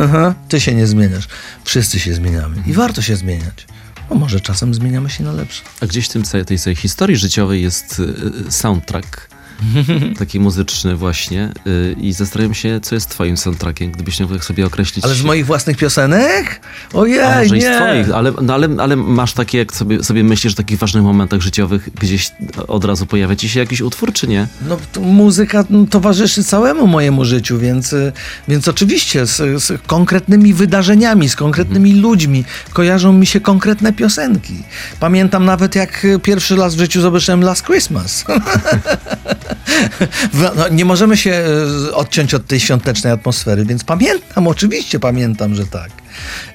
Speaker 2: Aha, ty się nie zmieniasz. Wszyscy się zmieniamy i warto się zmieniać. No może czasem zmieniamy się na lepsze.
Speaker 1: A gdzieś w tym, tej historii życiowej jest y, y, soundtrack, taki muzyczny właśnie y, i zastanawiam się, co jest twoim soundtrackiem, gdybyś miał tak sobie określić.
Speaker 2: Ale z moich własnych piosenek?
Speaker 1: A
Speaker 2: Ojej,
Speaker 1: i z
Speaker 2: nie.
Speaker 1: twoich, ale, no, ale, ale masz takie, jak sobie, sobie myślisz, w takich ważnych momentach życiowych gdzieś od razu pojawia ci się jakiś utwór, czy nie?
Speaker 2: No, to muzyka no, towarzyszy całemu mojemu życiu, więc, y, więc oczywiście z, z konkretnymi wydarzeniami, z konkretnymi ludźmi kojarzą mi się konkretne piosenki. Pamiętam nawet, jak pierwszy raz w życiu zobaczyłem Last Christmas. No, nie możemy się y, odciąć od tej świątecznej atmosfery, więc pamiętam, oczywiście pamiętam, że tak.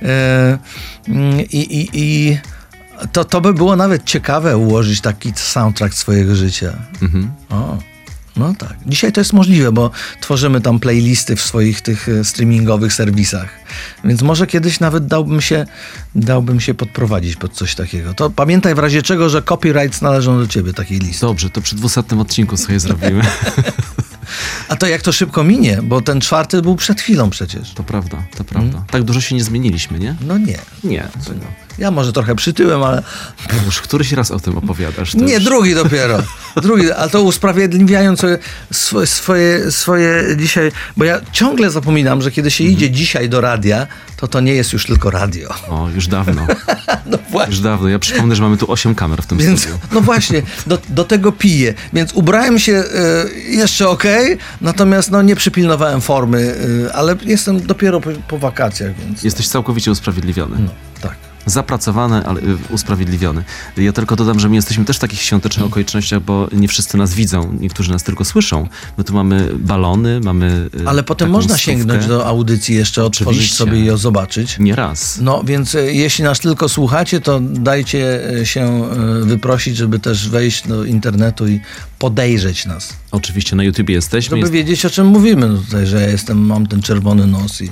Speaker 2: E, mm, I, i, i to, to by było nawet ciekawe ułożyć taki soundtrack swojego życia.
Speaker 1: Mhm.
Speaker 2: O, no tak. Dzisiaj to jest możliwe, bo tworzymy tam playlisty w swoich tych e, streamingowych serwisach. Więc może kiedyś nawet dałbym się, dałbym się podprowadzić pod coś takiego. To pamiętaj w razie czego, że copyrights należą do ciebie, takiej listy.
Speaker 1: Dobrze, to przy dwusetnym odcinku sobie zrobimy.
Speaker 2: A to jak to szybko minie, bo ten czwarty był przed chwilą przecież.
Speaker 1: To prawda, to prawda. Tak dużo się nie zmieniliśmy, nie?
Speaker 2: No nie.
Speaker 1: Nie. To no.
Speaker 2: Ja może trochę przytyłem, ale
Speaker 1: Już któryś raz o tym opowiadasz.
Speaker 2: Nie,
Speaker 1: już...
Speaker 2: drugi dopiero. Drugi, a to usprawiedliwiając swoje, swoje, swoje dzisiaj, bo ja ciągle zapominam, że kiedy się
Speaker 1: Mhm.
Speaker 2: idzie dzisiaj do radia, to to nie jest już tylko radio.
Speaker 1: O, już dawno.
Speaker 2: No właśnie.
Speaker 1: Już dawno. Ja przypomnę, że mamy tu osiem kamer w tym
Speaker 2: Więc,
Speaker 1: studiu.
Speaker 2: no właśnie, do, do tego piję. Więc ubrałem się e, jeszcze okej, natomiast no, nie przypilnowałem formy, e, ale jestem dopiero po, po wakacjach, więc
Speaker 1: Jesteś całkowicie usprawiedliwiony.
Speaker 2: no, tak.
Speaker 1: Zapracowany, ale y, usprawiedliwiony. Ja tylko dodam, że my jesteśmy też w takich świątecznych okolicznościach, bo nie wszyscy nas widzą, niektórzy nas tylko słyszą. My tu mamy balony, mamy y,
Speaker 2: Ale potem można
Speaker 1: stówkę.
Speaker 2: sięgnąć do audycji jeszcze, otworzyć
Speaker 1: Oczywiście.
Speaker 2: sobie i ją zobaczyć.
Speaker 1: Nie raz.
Speaker 2: No więc e, jeśli nas tylko słuchacie, to dajcie się wyprosić, żeby też wejść do internetu i podejrzeć nas.
Speaker 1: Oczywiście na YouTubie jesteśmy.
Speaker 2: Żeby
Speaker 1: Jest...
Speaker 2: wiedzieć o czym mówimy no tutaj, że ja jestem, mam ten czerwony nos i,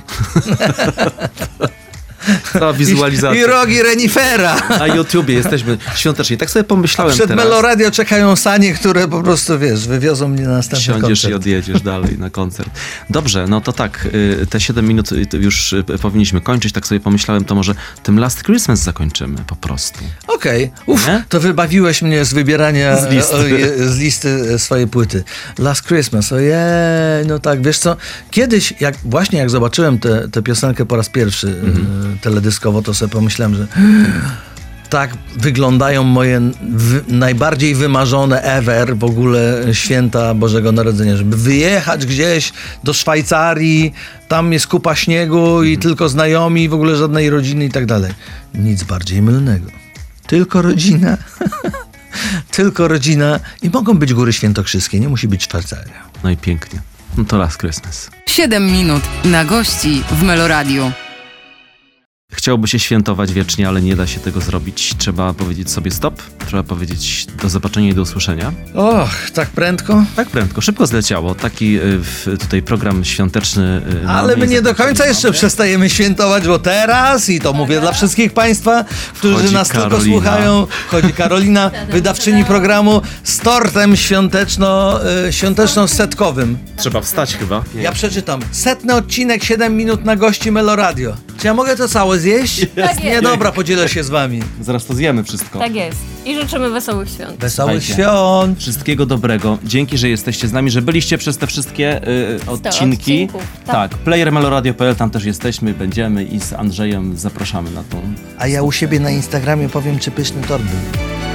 Speaker 1: Cała wizualizacja.
Speaker 2: i rogi renifera.
Speaker 1: Na YouTubie jesteśmy świątecznie. Tak sobie pomyślałem
Speaker 2: Przed
Speaker 1: teraz.
Speaker 2: Meloradio czekają sanie, które po prostu, wiesz, wywiozą mnie na następny
Speaker 1: Siądziesz
Speaker 2: koncert.
Speaker 1: i odjedziesz dalej na koncert. Dobrze, no to tak, y, te 7 minut y, już y, powinniśmy kończyć. Tak sobie pomyślałem, to może tym Last Christmas zakończymy po prostu.
Speaker 2: Okej, uff,
Speaker 1: Nie?
Speaker 2: to wybawiłeś mnie z wybierania
Speaker 1: Z listy.
Speaker 2: e, z listy e, swojej płyty. Last Christmas, ojej, no tak, wiesz co, kiedyś, jak, właśnie jak zobaczyłem tę piosenkę po raz pierwszy
Speaker 1: Mhm.
Speaker 2: Teledyskowo, to sobie pomyślałem, że tak wyglądają moje najbardziej wymarzone ever w ogóle święta Bożego Narodzenia, żeby wyjechać gdzieś do Szwajcarii, tam jest kupa śniegu i tylko znajomi, w ogóle żadnej rodziny i tak dalej. Nic bardziej mylnego. Tylko rodzina. tylko rodzina i mogą być góry świętokrzyskie, nie musi być Szwajcaria.
Speaker 1: No i pięknie. No to Last Christmas.
Speaker 3: 7 minut na gości w Meloradiu.
Speaker 1: Chciałoby się świętować wiecznie, ale nie da się tego zrobić. Trzeba powiedzieć sobie stop, trzeba powiedzieć do zobaczenia i do usłyszenia.
Speaker 2: Och, tak prędko?
Speaker 1: Tak prędko, szybko zleciało. Taki y, tutaj program świąteczny. y,
Speaker 2: Ale
Speaker 1: mamy
Speaker 2: my nie do końca jeszcze
Speaker 1: mamy.
Speaker 2: przestajemy świętować, bo teraz, i to mówię dla wszystkich Państwa, którzy
Speaker 1: Wchodzi
Speaker 2: nas tylko
Speaker 1: Karolina.
Speaker 2: słuchają, chodzi Karolina, wydawczyni programu z tortem świąteczno, y, świąteczno-setkowym.
Speaker 1: Trzeba wstać chyba.
Speaker 2: Ja przeczytam. Setny odcinek, 7 minut na gości Meloradio. Czy ja mogę to całe zjeść?
Speaker 4: Tak
Speaker 2: Nie,
Speaker 4: jest.
Speaker 2: dobra, podzielę się z Wami.
Speaker 1: Zaraz to zjemy wszystko.
Speaker 4: Tak jest. I życzymy wesołych świąt.
Speaker 2: Wesołych
Speaker 1: Słuchajcie.
Speaker 2: świąt.
Speaker 1: Wszystkiego dobrego. Dzięki, że jesteście z nami, że byliście przez te wszystkie y, odcinki.
Speaker 4: odcinków,
Speaker 1: tak.
Speaker 4: tak.
Speaker 1: playermeloradio.pl, tam też jesteśmy, będziemy i z Andrzejem zapraszamy na tą.
Speaker 2: A ja u siebie na Instagramie powiem, czy pyszny tort był.